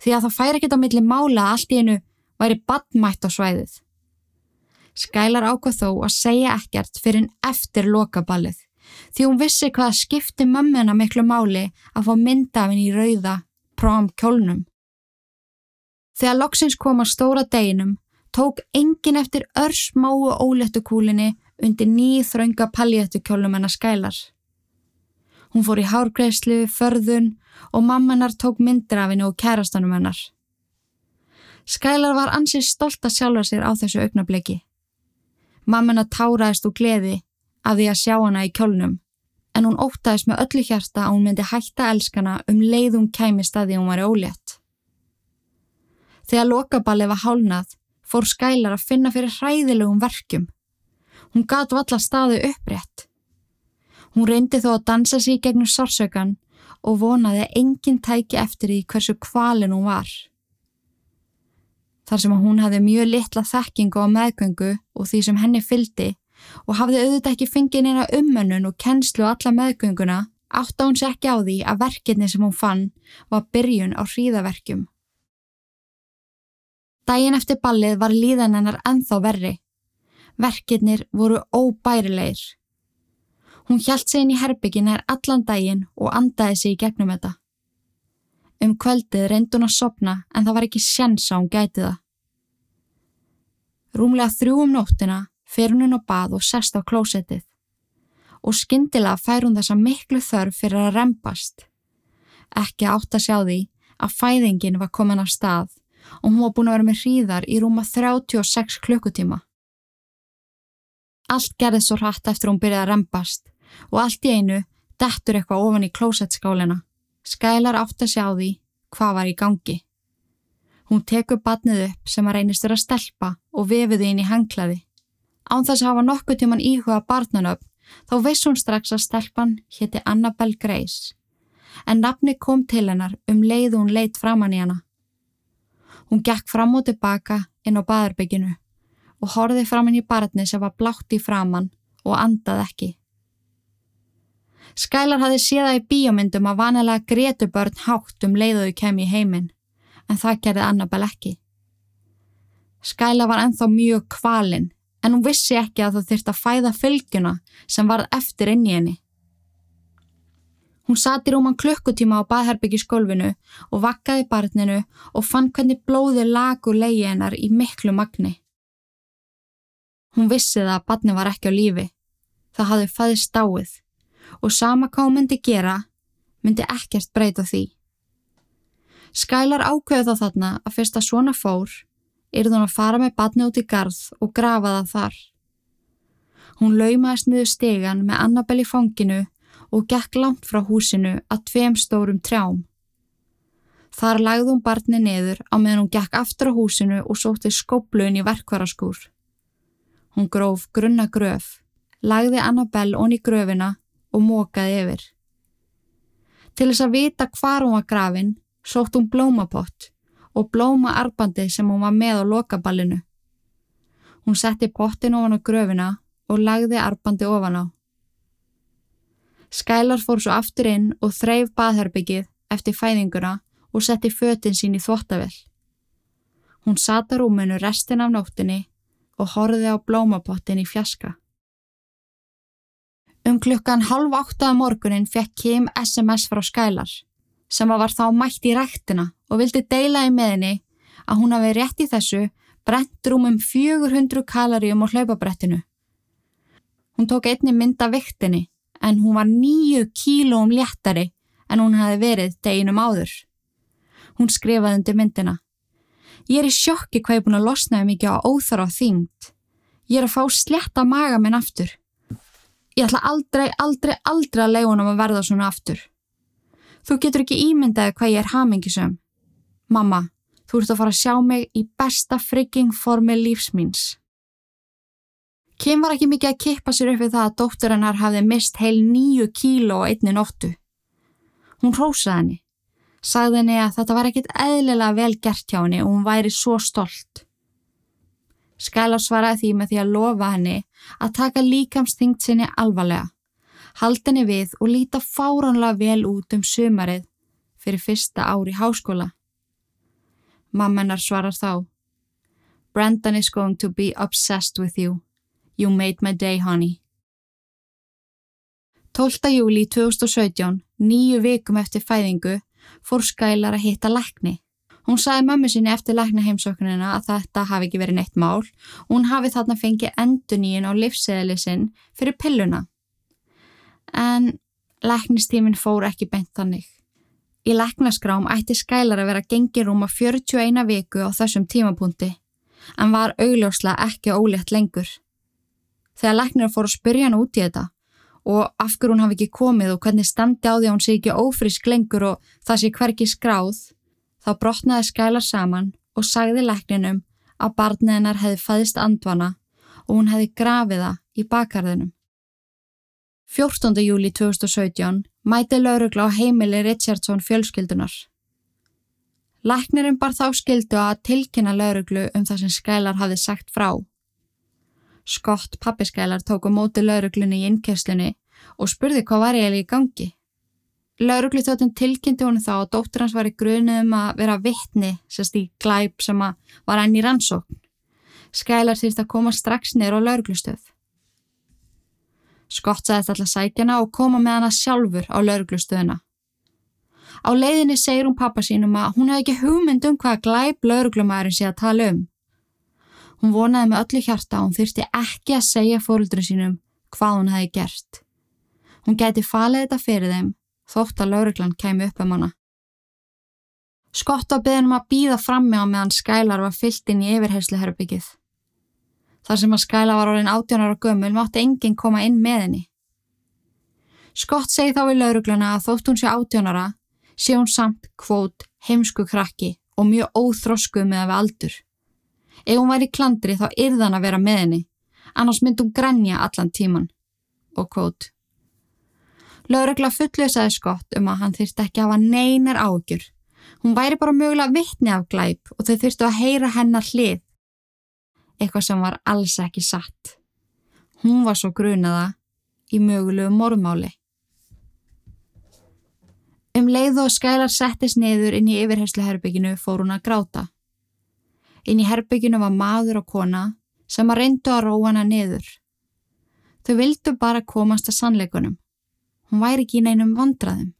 því að það færi ekkert á milli mála að allt í einu væri badmætt á svæðið. Skælar ákvað þó að segja ekkert fyrir en eftir lokaballið því hún vissi hvað skipti mömmuna miklu máli að fá myndafinn í rauða prám kjólnum. Þegar loksins kom að stóra deginum tók engin eftir örsmáu ólettukúlinni undir nýð þrönga paljettukjólnum hennar skælar. Hún fór í hárgreðslu, förðun og mammanar tók myndir af henni og kærastanum hennar. Skælar var ansið stolt að sjálfa sér á þessu augnabliki. Mammana táraðist og gleði af því að sjá hana í kjólnum en hún ótaðist með öllu hjarta að hún myndi hætta elskana um leiðum kæmi staði hún var ólétt. Þegar lokaballi var hálnað fór Skælar að finna fyrir hræðilegum verkjum. Hún gat valla staðu upprétt. Hún reyndi þó að dansa sér gegnum sársökan og vonaði að enginn tæki eftir því hversu kvalin hún var. Þar sem að hún hafði mjög litla þekkingu á meðgöngu og því sem henni fyldi og hafði auðvitað ekki fengið neina ummönnun og kennslu á alla meðgönguna, átta hún sér ekki á því að verkefni sem hún fann var byrjun á hríðaverkjum. Dægin eftir ballið var líðan hennar enþá verri. Verkefnir voru óbærilegir. Hún hjælt sig inn í herbyggin er allan daginn og andaði sig í gegnum þetta. Um kvöldið reyndi hún að sopna en það var ekki sjens að hún gæti það. Rúmlega þrjú um nóttina fer hún inn á bað og sest á klósettið og skindilega fær hún þessa miklu þörf fyrir að rempast. Ekki átt að sjá því að fæðingin var komin af stað og hún var búin að vera með hríðar í rúma 36 klukkutíma. Allt gerði svo hratt eftir hún byrjaði að rempast og allt í einu dettur eitthvað ofan í klósettskálina. Skælar átt að sjá því hvað var í gangi. Hún tekur badnið upp sem að reynist vera stelpa og vefiði inn í hanglaði. Án þess að hafa nokkuð tíman íhuga barnanöfn þá veist hún strax að stelpan hétti Annabelle Grace. En nafni kom til hennar um leið hún leitt framann í hana. Hún gekk fram og tilbaka inn á baðarbygginu og horfið framann í barni sem var blátt í framann og andað ekki. Skælar hafði séða í bíomindum að vanilega gretu börn hátt um leiðuðu kem í heiminn, en það gerði Annabelle ekki. Skæla var enþá mjög kvalinn, en hún vissi ekki að það þurfti að fæða fylgjuna sem varð eftir inn í henni. Hún sati rúman klukkutíma á baðherbyggiskólfinu og vakkaði barninu og fann hvernig blóði lag og leiði hennar í miklu magni. Hún vissi það að barni var ekki á lífi. Það hafði fæðist stáið og sama hvað hún myndi gera, myndi ekkert breyta því. Skælar ákveði þá þarna að fyrst að svona fór, yrði hún að fara með batni út í garð og grafa það þar. Hún laumaðist niður stegan með Annabelle í fanginu og gekk langt frá húsinu að tveim stórum trjám. Þar lagði hún barni niður á meðan hún gekk aftur á húsinu og sótti skópluin í verkvaraskúr. Hún gróf grunna gröf, lagði Annabelle onni gröfina og mókaði yfir. Til þess að vita hvar hún var grafin sótt hún blómapott og blómaarbandi sem hún var með á lokaballinu. Hún setti pottin ofan á gröfina og lagði arbandi ofan á. Skælar fór svo aftur inn og þreif baðherbyggið eftir fæðinguna og setti föttin sín í þvóttavel. Hún sata rúminu restin af nóttinni og horfiði á blómapottin í fjaska. Um klukkan halv áttaða morgunin fekk Kim SMS frá Skælar sem var þá mætt í rættina og vildi deila í meðinni að hún hafi rétt í þessu brent rúmum 400 kaloríum á hlaupabrettinu. Hún tók einni mynda viktinni en hún var 9 kílóum léttari en hún hafi verið deginum áður. Hún skrifaði undir myndina. Ég er í sjokki hvað ég er búin að losnaði mikið á óþara þyngd. Ég er að fá sletta maga minn aftur. Ég ætla aldrei, aldrei, aldrei að leiða honum að verða svona aftur. Þú getur ekki ímyndaði hvað ég er hamingisum. Mamma, þú ert að fara að sjá mig í besta frigging formi lífsmýns. Kim var ekki mikið að kippa sér upp við það að dóttur hennar hafði mist heil nýju kíló á einni nóttu. Hún rósaði henni, sagði henni að þetta var ekkit eðlilega vel gert hjá henni og hún væri svo stolt. Skælar svaraði því með því að lofa henni að taka líkamstingt sinni alvarlega haldinni við og líta fáránlega vel út um sömarið fyrir fyrsta ári háskóla. Mammenar svarar þá Brendan is going to be obsessed with you. You made my day, honey. 12. júli 2017, nýju vikum eftir fæðingu, fór Skælar að hitta lækni. Hún saði mömmu sinni eftir læknaheimsóknina að þetta hafi ekki verið neitt mál og hún hafi þarna fengið enduníin á livseðli sinn fyrir pilluna en læknistímin fór ekki beint þannig. Í læknaskrám ætti skælar að vera gengirúma 41 viku á þessum tímapunkti, en var augljóslega ekki ólétt lengur. Þegar læknir fór að spyrja hann út í þetta og af hverju hún hafi ekki komið og hvernig standi á því að hún sé ekki ófrísk lengur og það sé hverki skráð, þá brotnaði skælar saman og sagði lækninum að barnið hennar hefði fæðist andvana og hún hefði grafiða í bakarðinum. 14. júli 2017 mæti laurugla á heimili Richardson fjölskyldunar. Læknirinn bar þá skildu að tilkynna lauruglu um það sem Skælar hafði sagt frá. Skott pappi Skælar tók á móti lauruglunni í innkesslunni og spurði hvað var eiginlega í gangi. Lauruglu þjóttin tilkynnti honum þá að dóttur hans var í grunum um að vera vittni sérst í glæp sem var enn í rannsókn. Skælar þýrst að koma strax niður á lauruglustöð. Skott sagðist alltaf sækjana og koma með hana sjálfur á lauruglustöðuna. Á leiðinni segir hún pappa sínum að hún hefði ekki hugmynd um hvaða glæp lauruglumæðurinn sé að tala um. Hún vonaði með öllu hjarta að hún þurfti ekki að segja fóröldru sínum hvað hún hefði gert. Hún gæti falið þetta fyrir þeim þótt að lauruglan kemi upp um hana. Skott var beðin um að býða frammi á meðan skælar var fyllt inn í yfirhersluherbyggið. Þar sem að skæla var orðin átjónar og gömul mátti enginn koma inn með henni. Skott segi þá í laurugluna að þótt hún sé átjónara sé hún samt kvót heimsku krakki og mjög óþroskuð með að við aldur. Ef hún væri klandri þá yrðan að vera með henni, annars myndi hún grænja allan tíman. Og kvót. Laurugla fullauðsaði skott um að hann þyrst ekki að hafa neinar ágjur. Hún væri bara mögulega vittni af glæp og þau þyrstu að heyra hennar hlið eitthvað sem var alls ekki satt. Hún var svo grunaða í mögulegu morðmáli. Um leið og skælar settist niður inn í yfirherslu herbygginu fór hún að gráta. Inn í herbygginu var maður og kona sem að reyndu að róa hana niður. Þau vildu bara komast að sannleikunum. Hún væri ekki í neinum vandraðum.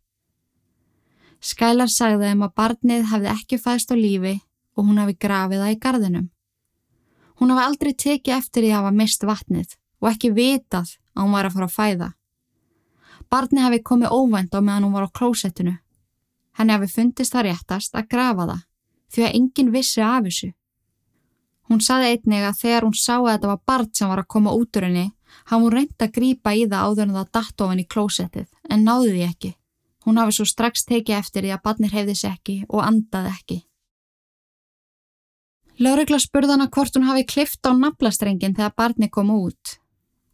Skælar sagði þeim að barnið hefði ekki fæðst á lífi og hún hafi grafið það í gardinum. Hún hafa aldrei tekið eftir því að hafa mist vatnið og ekki vitað að hún var að fara að fæða. Barni hafi komið óvænt á meðan hún var á klósettinu. Henni hafi fundist það réttast að grafa það því að enginn vissi af þessu. Hún saði einnig að þegar hún sá að þetta var barn sem var að koma út úr henni, hafði hún reynd að grýpa í það áður en það datt ofan í klósettið en náði því ekki. Hún hafi svo strax tekið eftir því að barnir hefðis ekki og andaði ekki. Lörugla spurði hana hvort hún hafi klift á naflastrengin þegar barni kom út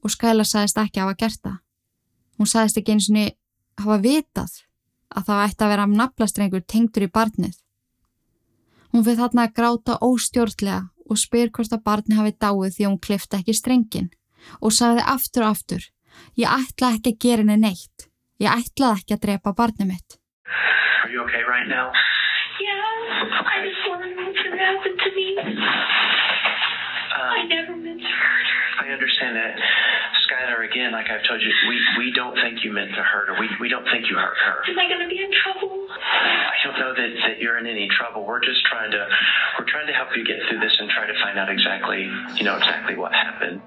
og Skæla sagðist ekki hafa gert það. Hún sagðist ekki eins og hafa vitað að það ætti að vera naflastrengur tengdur í barnið. Hún fyrir þarna að gráta óstjórnlega og spyr hvort að barni hafi dáið því hún klifta ekki strengin og sagði aftur og aftur ég ætla ekki að gera henni neitt. Ég ætlaði ekki að drepa barnið mitt. Are you okay right now? Yeah, I just want to know what's happened to me. I Um, never meant to hurt her. I understand that. Again, like I've told you, we, we don't think you meant to hurt her. We, we don't think you hurt her. Am I going to be in trouble? I don't know that, that you're in any trouble. We're just trying to we're trying to help you get through this and try to find out exactly you know exactly what happened.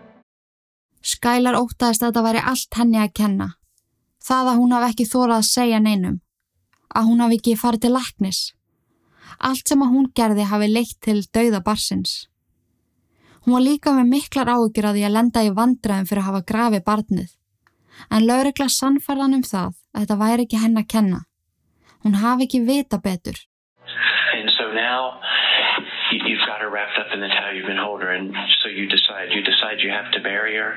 Skælar óttaðist að þetta væri allt henni að kenna. Það að hún hafi ekki þórað að segja neinum. Að hún hafi ekki farið til laknis. Allt sem að hún gerði hafi leitt til dauða barsins. Hún var líka með miklar áhyggjur að því að lenda í vandræðum fyrir að hafa grafið barnið. En laurugla sannfærðan um það að þetta væri ekki henn að kenna. Hún hafi ekki vita betur. Up in the towel you've been holding her, and so you decide you decide you have to bury her.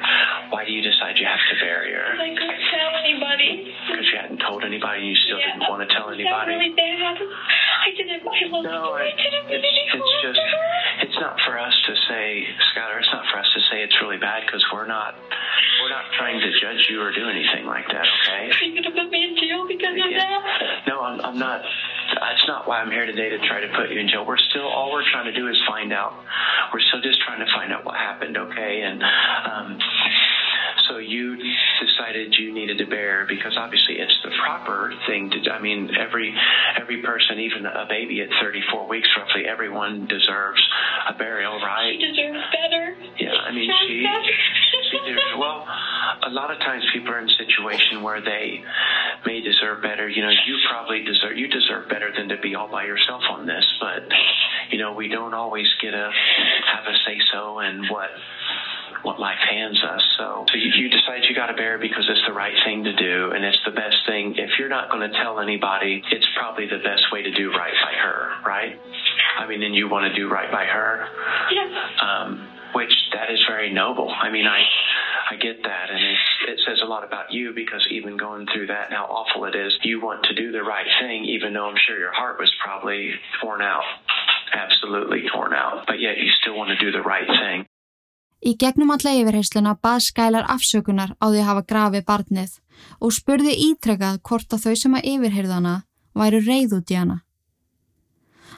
Why do you decide you have to bury her? I couldn't tell anybody. Because you hadn't told anybody, and you still Yeah. didn't want to tell anybody. really bad? I didn't. I love No, I didn't it's, it's just, it's not for us to say, Skylar, it's not for us to say it's really bad because we're not, we're not trying to judge you or do anything like that, okay? Are you to put me in jail because of Yeah. that? No, I'm, I'm not, that's not why I'm here today to try to put you in jail. We're still, all we're trying to do is find out, we're still just trying to find out what happened, okay? And, um, so you decided you needed to bear because obviously it's the proper thing to do. I mean, every every person, even a baby at 34 weeks roughly, everyone deserves a burial, right? She deserves better. Yeah, I mean, she- deserves- well, a lot of times people are in a situation where they may deserve better. You know, you probably deserve you deserve better than to be all by yourself on this, but you know, we don't always get a have a say so in what what life hands us. So, so you, you decide you got to bear because it's the right thing to do, and it's the best thing. If you're not going to tell anybody, it's probably the best way to do right by her, right? I mean, and you want to do right by her Yeah. um, which that is very noble. I mean, I I get that, and it, it says a lot about you because even going through that and how awful it is, you want to do the right thing, even though I'm sure your heart was probably torn out, absolutely torn out, but yet you still want to do the right thing. Í gegnum alla yfirheysluna bað Skælar afsökunar á því að hafa grafið barnið og spurði ítrekað hvort að þau sem að yfirheyrðu hana væru reyð út í hana.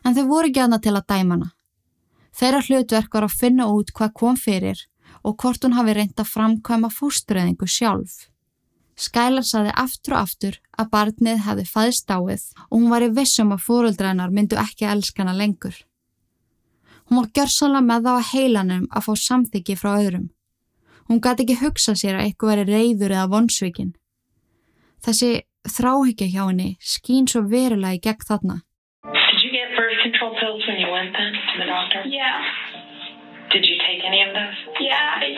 En þau voru ekki hana til að dæma hana. Þeirra hlutverk var að finna út hvað kom fyrir og hvort hún hafi reynd að framkvæma fóstureyðingu sjálf. Skælar saði aftur og aftur að barnið hefði fæðist dáið og hún var í vissum að fóruldrænar myndu ekki elska hana lengur. Hún var gjörsanlega með þá að heilanum að fá samþyggi frá öðrum. Hún gæti ekki hugsa sér að eitthvað veri reyður eða vonsvikin. Þessi þráhyggja hjá henni skín svo verulega í gegn þarna. Did you get birth control pills when you Did you take any of those? Yeah. I,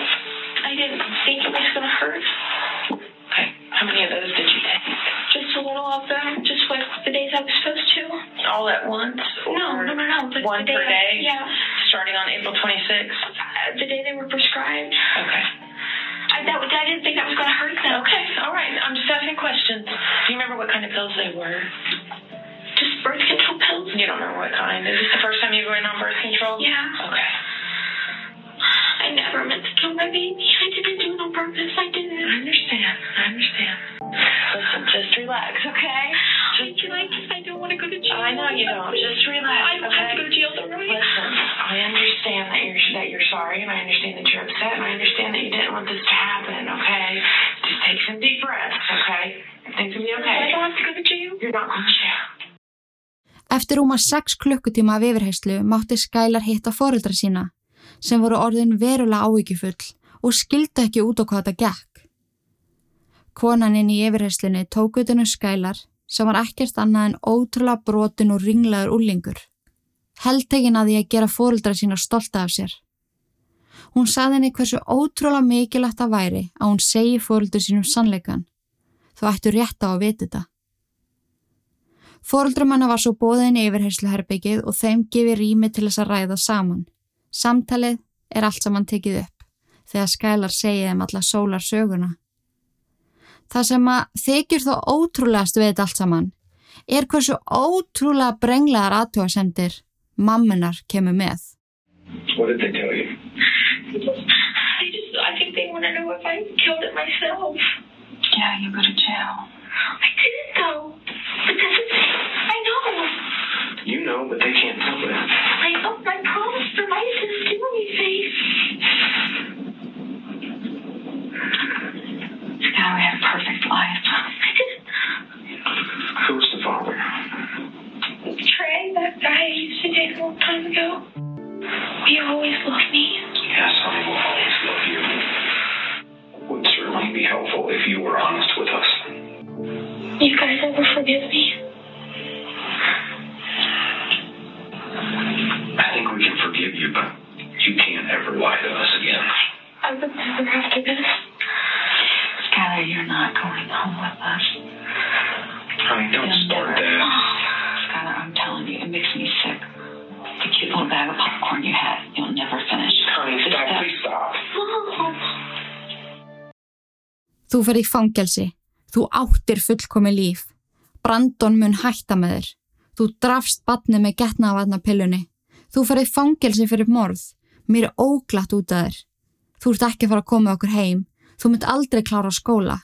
I didn't think it was going to hurt. Okay. How many of those did you take? Just a little of them. Just like the days I was supposed to. All at once? No, no, no, no. The, One the day per I- day? yeah. Starting on April 26th? Uh, the day they were prescribed. Okay. I, that, was- I didn't think that was going to hurt them. Okay, all right. I'm just asking questions. Do you remember what kind of pills they were? Just birth control pills. You don't remember what kind. Is this the first time you went on birth control? Yeah. Okay. I never meant to kill my baby. I didn't do it on purpose. I I didn't. understand. I understand. Listen, just relax, okay? I, like, I don't want to go to jail. I know you don't. Just relax, I don't have to okay? go to jail, though, right? Listen, I understand that you're that you're sorry, and I understand that you're upset, and I understand that you didn't want this to happen. Okay, just take some deep breaths. Okay, things will be I okay. don't have to go to jail. You're not going to jail. Eftir rúma 6 klukkutíma af yfirheyslu mátti Skælar hitta foreldra sína sem voru orðin verulega áhyggjufull og skildu ekki út á hvað þetta gekk. Konan inn í yfirheyslunni tók utanum Skælar sem var ekkert annað en ótrúlega brotin og ringlaður úrlingur. Heldtegin að því að gera foreldra sína stolta af sér. Hún saði henni hversu ótrúlega mikilvægt það væri að hún segi foreldra sínum sannleikan. Þú ættu rétt á að vita þetta. Fóruldrum hennar var svo bóðin í yfirhersluherbyggið og þeim gefið rými til þess að ræða saman. Samtalið er allt saman tekið upp þegar skælar segið þeim alla sólar söguna. Það sem að þykjur þó ótrúlegast við þetta allt saman er hversu ótrúlega brenglaðar aðtjóðasendir mammunar kemur með. What did they tell you? I just, I just, I think they want to know if I killed it myself. Yeah, you go to jail. I didn't though. But that's. I know. You know, but they can't tell that. I know. I promised them I didn't do anything. Þú fer í fangelsi. Þú áttir fullkomi líf. Brandon mun hætta með þér. Þú drafst batni með getnaðavatna pillunni. Þú fer í fangelsi fyrir morð. Mér er óglatt út af þér. Þú ert ekki að fara að koma okkur heim. Þú mynd aldrei klára skóla.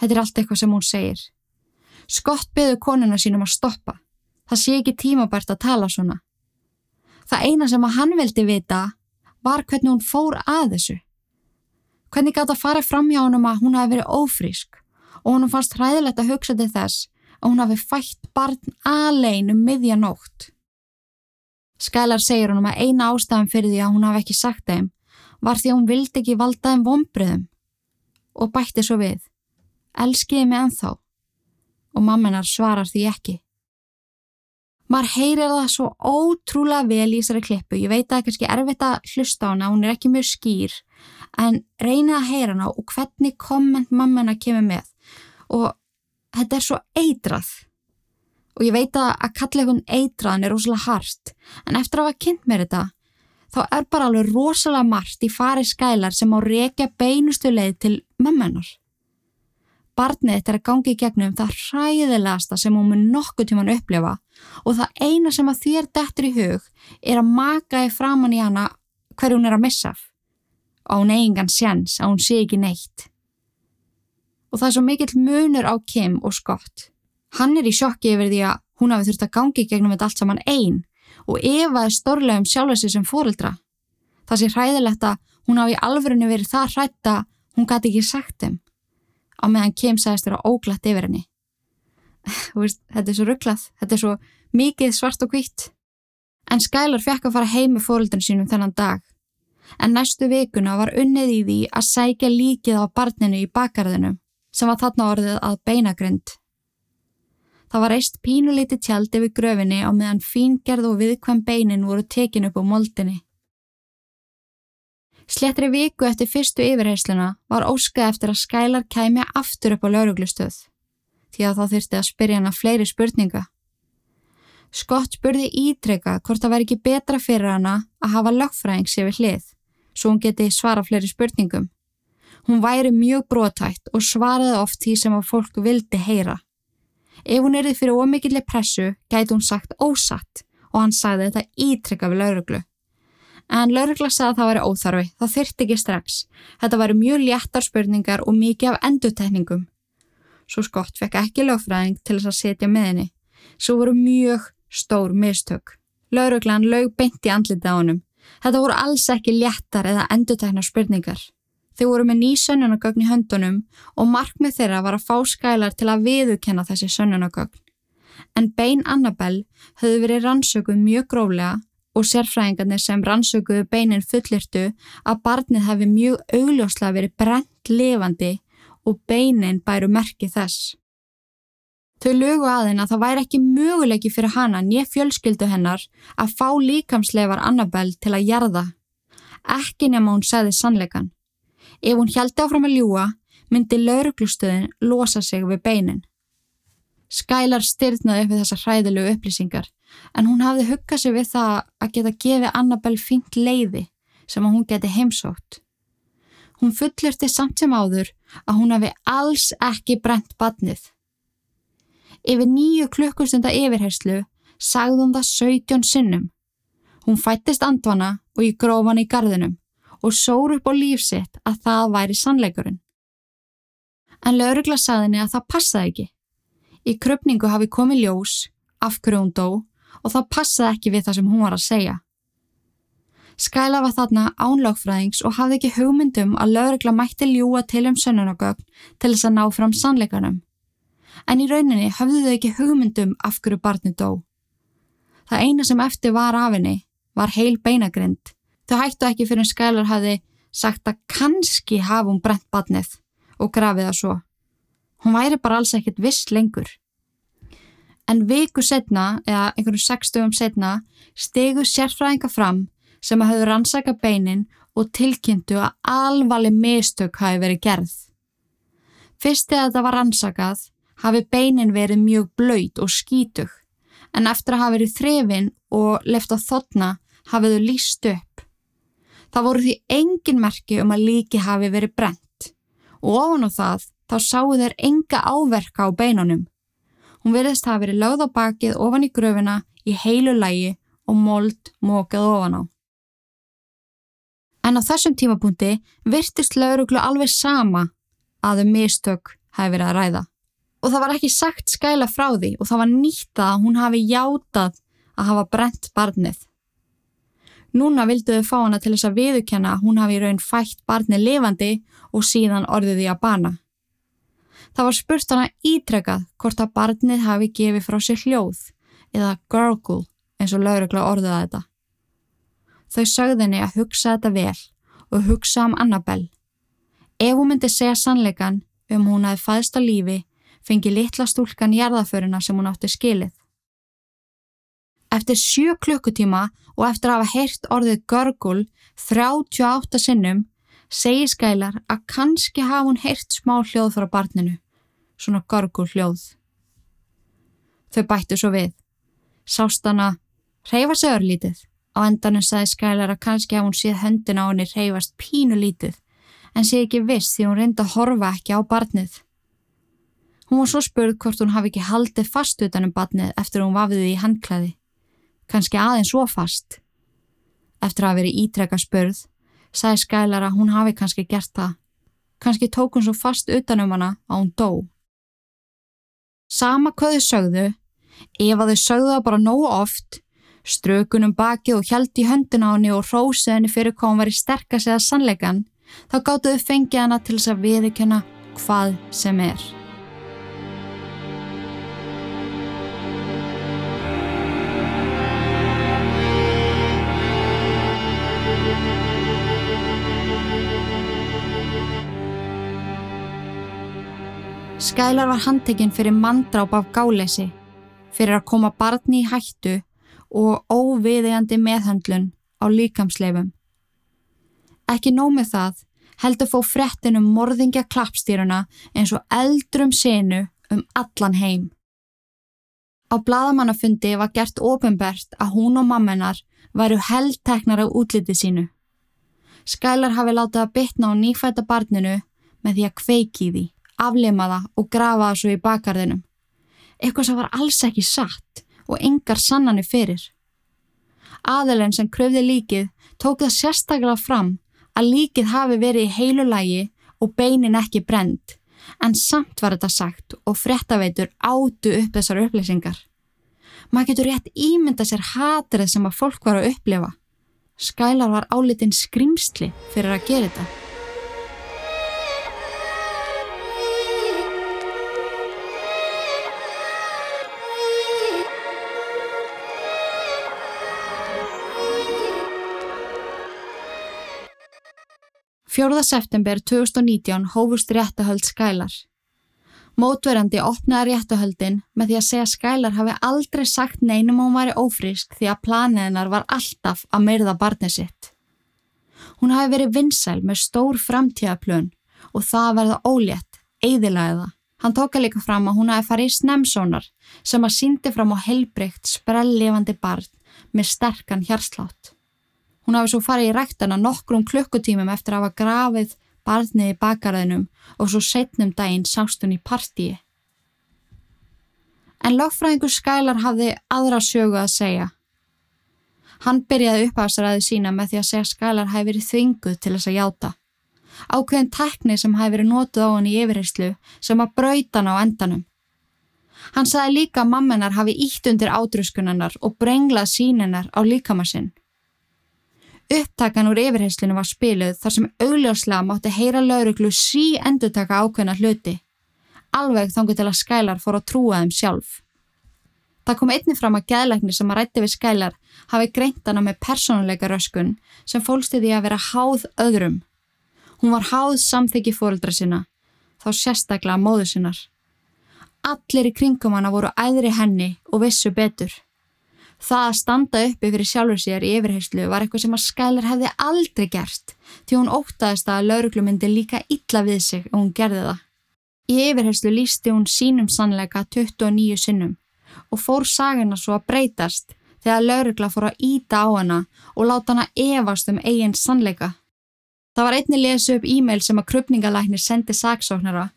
Þetta er allt eitthvað sem hún segir. Skott beður konuna sínum að stoppa. Það sé ekki tímabært að tala svona. Það eina sem að hann vildi vita var hvernig hún fór að þessu. Hvernig gátt að fara fram hjá honum að hún hafi verið ófrísk og honum fannst hræðilegt að hugsa til þess að hún hafi fætt barn alein um miðja nótt. Skælar segir honum að eina ástæðan fyrir því að hún hafi ekki sagt þeim var því að hún vildi ekki valda þeim vombriðum og bætti svo við. Elskiði mig ennþá og mammenar svarar því ekki. Maður heyrir það svo ótrúlega vel í þessari klippu. Ég veit að það er kannski erfitt að hlusta á hana, hún er ekki mjög skýr en reynið að heyra hana og hvernig komment mammana kemur með. Og þetta er svo eitrað. Og ég veit að að kalla einhvern eitraðan er rosalega hart. En eftir að hafa kynnt mér þetta þá er bara alveg rosalega margt í fari skælar sem á rekja beinustu leið til mammanar Barnið þetta er að gangi í gegnum það hræðilegasta sem hún mun nokkuð tíman upplifa. Og það eina sem að þér dettur í hug er að maka í framann í hana hverju hún er að missa á hún eigingan sjens að hún sé ekki neitt. Og það er svo mikill munur á Kim og Scott. Hann er í sjokki yfir því að hún hafi þurft að gangi gegnum þetta allt saman einn og efaði stórlega um sjálfa sig sem fóreldra. Það sé hræðilegt að hún hafi í alvörinu verið það hrætt að hún gæti ekki sagt þeim á meðan Kim sagðist vera óglatt yfir henni. <laughs> Veist, þetta er svo rugglað, þetta er svo mikið svart og hvitt. En Skylar fekk að fara heim með fóreldrun sínum þennan dag. En næstu vikuna var unnið í því að sækja líkið á barninu í bakarðinu sem var þarna orðið að beinagrind. Það var reist pínulíti tjald yfir gröfinni á meðan fíngerð og viðkvæm beinin voru tekin upp á moldinni. Slettri viku eftir fyrstu yfirheysluna var óskað eftir að Skylar kæmi aftur upp á lauruglustöð því að þá þyrfti að spyrja hana fleiri spurninga. Scott spurði ítrekka hvort það væri ekki betra fyrir hana að hafa lögfræðing sér við hlið svo hún geti svara fleiri spurningum. Hún væri mjög brotætt og svaraði oft því sem að fólk vildi heyra. Ef hún erði fyrir ómikilli pressu gæti hún sagt ósatt og hann sagði þetta ítrekka við lauruglu. En laurugla sagði að það væri óþarfi, það þyrtti ekki strax. Þetta væri mjög léttar spurningar og mikið af endutekningum. Svo Scott fekk ekki lögfræðing til þess að setja með henni. Svo voru mjög stór mistök. Lauruglan lög beint í andlitið á honum. Þetta voru alls ekki léttar eða enduteknar spurningar. Þau voru með ný sönnunagögn í höndunum og markmið þeirra var að fá skælar til að viðukenna þessi sönnunagögn. En Bein Annabelle höfðu verið rannsökuð mjög gróflega og sérfræðingarnir sem rannsökuðu beinin fullirtu að barnið hefði mjög augljóslega verið brent lifandi og beinin bæru merki þess. Þau lögu aðeins að það væri ekki möguleiki fyrir hana nýja fjölskyldu hennar að fá líkamsleifar Annabelle til að jarða. Ekki nema hún segði sannleikan. Ef hún hjælti áfram að ljúa, myndi lauruglustöðin losa sig við beinin. Skælar styrnaði upp við þessar hræðilegu upplýsingar, en hún hafði huggað sig við það að geta gefið Annabelle fínt leiði sem að hún geti heimsótt. Hún fullirti samt sem áður að hún hafi alls ekki brent badnið. Yfir nýju klukkustunda yfirherslu sagði hún það 17 sinnum. Hún fættist andvana og ég gróf hann í gardinum og sór upp á líf sitt að það væri sannleikurinn. En laurugla sagði henni að það passaði ekki. Í krupningu hafi komið ljós, af hverju hún dó og það passaði ekki við það sem hún var að segja. Skæla var þarna ánlagfræðings og hafði ekki hugmyndum að laurugla mætti ljúa til um sönnunagögn til þess að ná fram sannleikanum. En í rauninni höfðu þau ekki hugmyndum af hverju barni dó. Það eina sem eftir var af henni var heil beinagrind. Þau hættu ekki fyrir en Skælar hafði sagt að kannski hafa hún brent barnið og grafið það svo. Hún væri bara alls ekkert viss lengur. En viku setna, eða einhvern sextugum setna, stegu sérfræðinga fram sem að hafðu rannsaka beinin og tilkynntu að alvarleg mistök hafi verið gerð. Fyrst þegar þetta var rannsakað hafi beinin verið mjög blöyt og skítug, en eftir að hafa verið þrefin og left á þotna hafið þau líst upp. Það voru því engin merki um að líki hafi verið brent og ofan á það þá sáu þeir enga áverka á beinunum. Hún verðist hafa verið lögð á bakið ofan í gröfina í heilu lægi og mold mókað ofan á. En á þessum tímapunkti virtist lauruglu alveg sama að um mistök hafi verið að ræða. Og það var ekki sagt skæla frá því og það var nýtt að hún hafi játað að hafa brent barnið. Núna vildu þau fá hana til þess að viðukenna að hún hafi í raun fætt barnið lifandi og síðan orðið því að bana. Það var spurt hana ítrekað hvort að barnið hafi gefið frá sér hljóð eða gurgle eins og laurugla orðuða þetta. Þau sögðinni að hugsa þetta vel og hugsa um Annabelle. Ef hún myndi segja sannleikan um hún aðeins fæðst á lífi, fengi litla stúlkan jarðaföruna sem hún átti skilið. Eftir sjö klukkutíma og eftir að hafa heyrt orðið görgul 38 sinnum, segi skælar að kannski hafa hún heyrt smá hljóð frá barninu, svona görgul hljóð. Þau bættu svo við. Sást hana reyfa sig örlítið. Á endanum sagði Skælar að kannski hafa hún séð höndin á henni reyfast pínu lítið en sé ekki viss því hún reyndi að horfa ekki á barnið. Hún var svo spurð hvort hún hafi ekki haldið fast utanum barnið eftir hún vafiði í handklæði. Kannski aðeins svo fast. Eftir að verið ítrekka spurð sagði Skælar að hún hafi kannski gert það. Kannski tók hún svo fast utanum hana að hún dó. Sama hvað þau sögðu, ef að þau sögðu það bara nógu oft strökunum bakið og hjælti í höndin á henni og rósið henni fyrir hvað hún var í sterkast eða sannleikan, þá gáttuðu fengið hana til þess að viðkjöna hvað sem er. Skælar var handtekinn fyrir manndráp af gáleysi, fyrir að koma barni í hættu og óviðeigandi meðhandlun á líkamsleifum. Ekki nómið það heldur fó frettin um morðingja klappstýruna eins og eldrum senu um allan heim. Á bladamannafundi var gert ofinbert að hún og mammenar væru heldteknar á útliti sínu. Skælar hafi látið að bytna á nýfæta barninu með því að kveiki því, aflima það og grafa það svo í bakarðinum. Eitthvað sem var alls ekki satt og engar sannanir fyrir. Aðelin sem kröfði líkið tók það sérstaklega fram að líkið hafi verið í heilu lægi og beinin ekki brend, en samt var þetta sagt og frettaveitur átu upp þessar upplýsingar. Maður getur rétt ímynda sér hatrið sem að fólk var að upplifa. Skælar var álitinn skrimsli fyrir að gera þetta. Fjórða september 2019 hófust réttahöld Skælar. Mótverandi opnaði réttahöldin með því að segja Skælar hafi aldrei sagt neinum hún væri ófrísk því að planiðinar var alltaf að myrða barnið sitt. Hún hafi verið vinsæl með stór framtíðaplön og það verða ólétt, eidilaðiða. Hann tóka líka fram að hún hafi farið í snemsónar sem að síndi fram á helbreykt sprelllefandi barn með sterkan hjarslátt. Hún hafi svo farið í ræktana nokkrum klukkutímum eftir að hafa grafið barnið í bakaraðinum og svo setnum daginn sást hún í partíi. En lögfræðingur Skælar hafði aðra sögu að segja. Hann byrjaði uppháðsræðu sína með því að segja Skælar hafi verið þvinguð til þess að játa. Ákveðin tekni sem hafi verið nótuð á hann í yfirheyslu sem að brauta hann á endanum. Hann sagði líka að mammenar hafi ítt undir átruskunarnar og brenglað sínenar á líkamassinn. Upptakan úr yfirheyslinu var spiluð þar sem augljóslega mátti heyra lauruglu sí endurtaka ákveðna hluti. Alveg þangu til að skælar fór að trúa þeim sjálf. Það kom einni fram að gæðleikni sem að rætti við skælar hafi greint hana með persónuleika röskun sem fólsti því að vera háð öðrum. Hún var háð samþyggi fóruldra sinna, þá sérstaklega móðu sinnar. Allir í kringum hana voru æðri henni og vissu betur. Það að standa uppi fyrir sjálfur sér í yfirheyslu var eitthvað sem að Skælar hefði aldrei gert því hún óttaðist að lauruglu myndi líka illa við sig og hún gerði það. Í yfirheyslu lísti hún sínum sannleika 29 sinnum og fór sagina svo að breytast þegar laurugla fór að íta á hana og láta hana evast um eigin sannleika. Það var einni lesu upp e-mail sem að krupningalæknir sendi saksóknara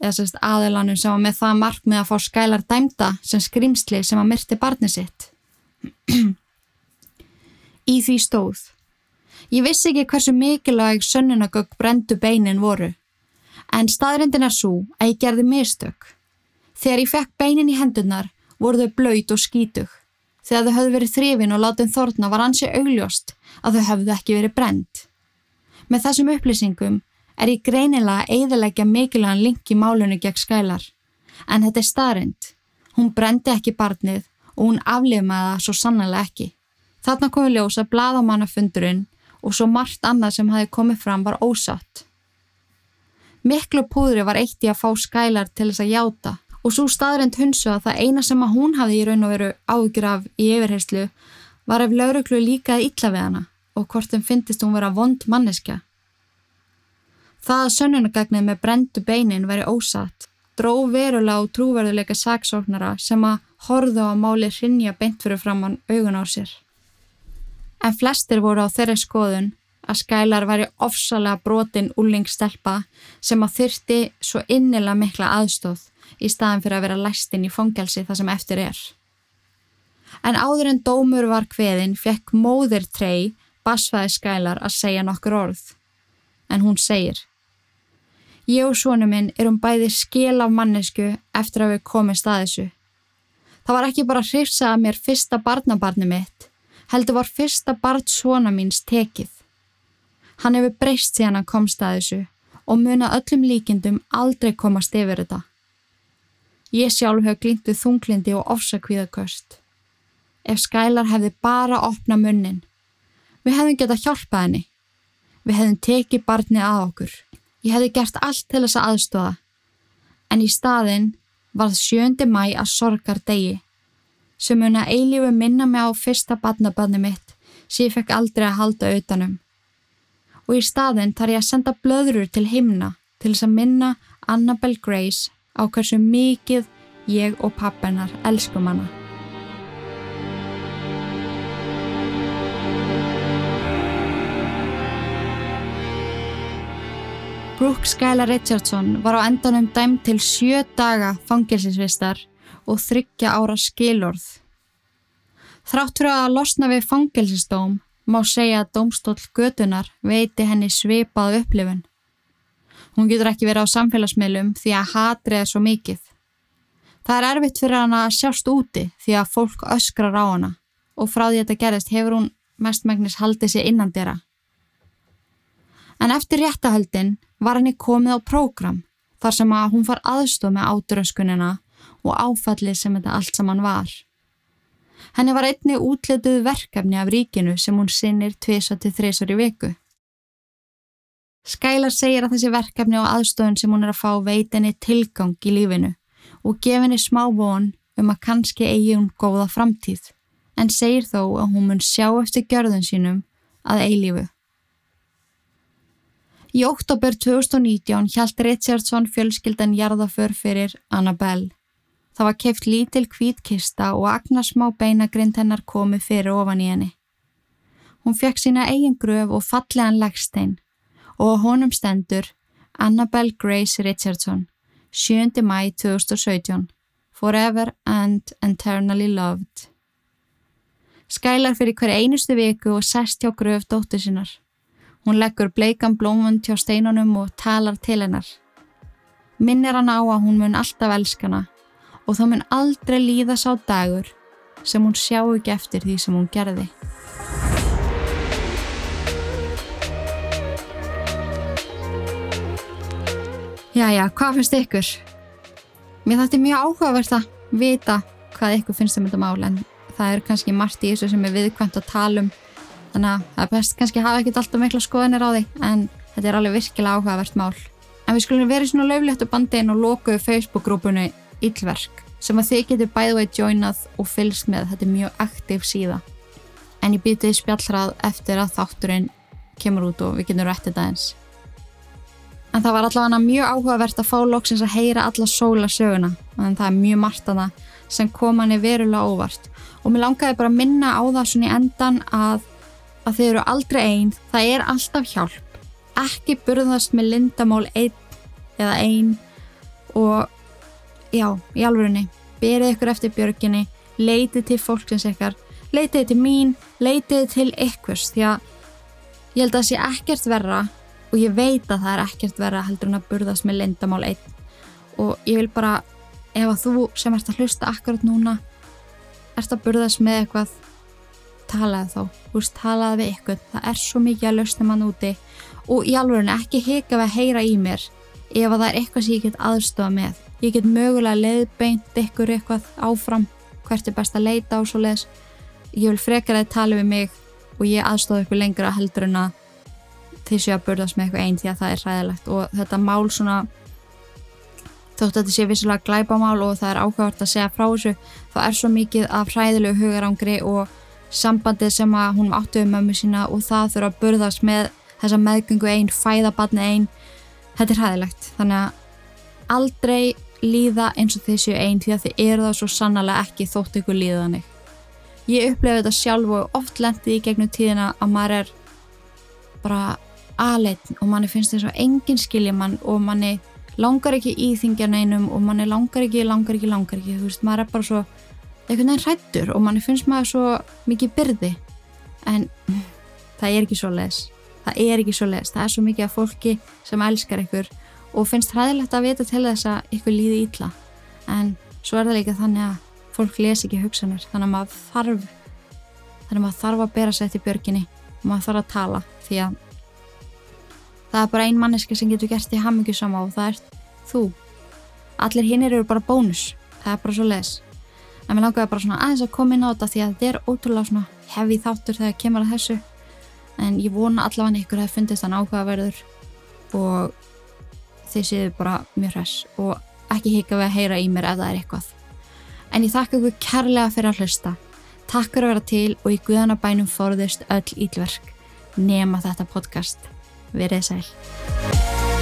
eða sérst aðilanum sem var með það markmið að fá Skælar dæmda sem skrimsli sem að myrti barni sitt. Í því stóð. Ég vissi ekki hversu mikilvæg sönnunagögg brendu beinin voru, en staðrindin er svo að ég gerði mistök. Þegar ég fekk beinin í hendunar voru þau blöyt og skítug. Þegar þau höfðu verið þrifin og látið þórna var ansi augljóst að þau höfðu ekki verið brend. Með þessum upplýsingum er ég greinilega að eiðilegja mikilvægan link í málunni gegn skælar. En þetta er staðrind. Hún brendi ekki barnið og hún aflimaði það svo sannlega ekki. Þarna komi ljós að bladamannafundurinn og svo margt annað sem hafi komið fram var ósatt. Miklu púðri var eitt í að fá skælar til þess að játa og svo staðrind hunsu að það eina sem að hún hafði í raun og veru ágjur af í yfirherslu var ef lauruglu líkaði illa við hana og hvort þeim fyndist hún vera vond manneskja. Það að sönnunagagnið með brendu beinin veri ósatt dró verulega og trúverðuleika saksóknara sem að horðu á máli hrinja beint fyrir framann augun á sér. En flestir voru á þeirri skoðun að skælar væri ofsalega brotin úlingstelpa sem að þyrti svo innilega mikla aðstóð í staðan fyrir að vera læstinn í fangelsi það sem eftir er. En áður en dómur var hveðin fekk móðir trey basfaði skælar að segja nokkur orð. En hún segir Ég og sónu minn erum bæði skil af mannesku eftir að við komist að þessu. Það var ekki bara hrifsað að mér fyrsta barnabarni mitt, heldur var fyrsta barn svona míns tekið. Hann hefur breyst síðan að komst að þessu og muna öllum líkindum aldrei komast yfir þetta. Ég sjálf hef glýntuð þunglindi og ofsakvíðaköst. Ef skælar hefði bara opnað munnin, við hefðum getað hjálpað henni. Við hefðum tekið barni að okkur. Ég hefði gert allt til þess að aðstóða. En í staðinn varð 7. mæ að sorgar degi sem mun að eilífu minna mig á fyrsta badnabanni mitt sem ég fekk aldrei að halda auðanum. Og í staðinn þar ég að senda blöðrur til himna til þess að minna Annabelle Grace á hversu mikið ég og pappennar elskum hana. Brooke Skylar Richardson var á endanum dæmt til sjö daga fangilsinsvistar og þryggja ára skilorð. Þrátt fyrir að losna við fangilsistóm má segja að dómstól götunar veiti henni svipað upplifun. Hún getur ekki verið á samfélagsmiðlum því að hatrið er svo mikið. Það er erfitt fyrir hana að sjást úti því að fólk öskrar á hana og frá því að þetta gerist hefur hún mestmægnis haldið sér innandera. En eftir réttahöldin var henni komið á prógram þar sem að hún far aðstof með áturöskunina og áfallið sem þetta allt saman var. Henni var einni útletuð verkefni af ríkinu sem hún sinnir tvisa til þreysar í viku. Skælar segir að þessi verkefni og aðstofun sem hún er að fá veit henni tilgang í lífinu og gef henni smá von um að kannski eigi hún góða framtíð en segir þó að hún mun sjá eftir gjörðun sínum að eilífu. Í oktober 2019 hjælt Richardson fjölskyldan jarðaför fyrir Annabelle. Það var keift lítil kvítkista og agnarsmá beinagrind hennar komi fyrir ofan í henni. Hún fekk sína eigin gröf og fallegan leggstein og honum stendur Annabelle Grace Richardson 7. mæ 2017 Forever and eternally loved. Skælar fyrir hverja einustu viku og sest hjá gröf dóttur sinnar. Hún leggur bleikan blómund hjá steinunum og talar til hennar. Minnir hann á að hún mun alltaf elskana og þá mun aldrei líða sá dagur sem hún sjá ekki eftir því sem hún gerði. Jæja, hvað finnst ykkur? Mér þætti mjög áhugavert að vita hvað ykkur finnst um þetta mál en það er kannski margt í þessu sem er viðkvæmt að tala um þannig að það er best kannski að hafa ekkert alltaf mikla skoðanir á því en þetta er alveg virkilega áhugavert mál. En við skulum verið svona löfléttu bandin og lokuðu Facebook-grúpunu Íllverk sem að þið getur bæðu að joinað og fylgst með þetta er mjög aktív síða. En ég býti spjallrað eftir að þátturinn kemur út og við getum rættið það eins. En það var allavega mjög áhugavert að fá loksins að heyra alla sóla söguna en það er mjög margt að það sem kom hann í verulega óvart og mér langaði bara að minna á það svona í endan að, að þið eru aldrei einn, það er alltaf hjálp. Ekki burðast með lindamál einn eða einn og já, í alvörunni berið ykkur eftir björginni leitið til fólksins ykkar leitið til mín, leitið til ykkurs því að ég held að það sé ekkert verra og ég veit að það er ekkert verið að heldur en að burðast með lindamál einn. Og ég vil bara ef að þú sem ert að hlusta akkurat núna ert að burðast með eitthvað talaði þá, þú veist, talaði við ykkur það er svo mikið að lausna mann úti. Og í alveg ekki hika við að heyra í mér. Ef að það er eitthvað sem ég get aðstofa með. Ég get mögulega leiðbeint ykkur eitthvað áfram. Hvert er best að leita á svo leiðis ég vil frekar að tala við mig og ég aðstofa ykkur lengra heldur en að þið séu að burðast með eitthvað einn því að það er ræðilegt og þetta mál svona þótt að þetta sé vissilega glæbamál og það er áhugavert að segja frá þessu þá er svo mikið af hræðilegu hugarangri og sambandið sem að hún áttu um mömmu sína og það þurfa að burðast með þessa meðgöngu einn, fæðabatni einn þetta er hræðilegt. Þannig að aldrei líða eins og þið séu einn því að þið eru það svo sannlega ekki þótt ykkur líðanig ég upplefi þetta sjálf og oft lendið í gegnum tíðina að maður er bara aðleitn og manni finnst þess að enginn skilja mann og manni langar ekki í þingjarneinum og manni langar ekki, langar ekki, langar ekki. Þú veist, maður er bara svo einhvern veginn hrættur og manni finnst maður svo mikið byrði. En það er ekki svo les það er ekki svo les, það er svo mikið af fólki sem elskar ykkur og finnst hræðilegt að vita til þess að ykkur líði ítla en svo er það líka þannig að fólk les ekki hugsanir. Þannig að maður þarf þannig að maður þarf að bera sér til björginni. Og maður þarf að tala því að það er bara ein manneska sem getur gert því hamingjusama og það er þú. Allir hinn eru bara bónus. Það er bara svo les en mér langaði bara svona aðeins að koma inn á þetta því að þetta er ótrúlega svona hefi þáttur þegar kemur að þessu. En ég vona allavega ykkur að það fundist þann áhugaverður og þið séu bara mjög hress og ekki hika við að heyra í mér ef það er eitthvað. En ég þakka ykkur kærlega fyrir að hlusta. Takk fyrir að vera til og í guðanabænum forðist öll ílverk nema þetta podcast. Verið sæl.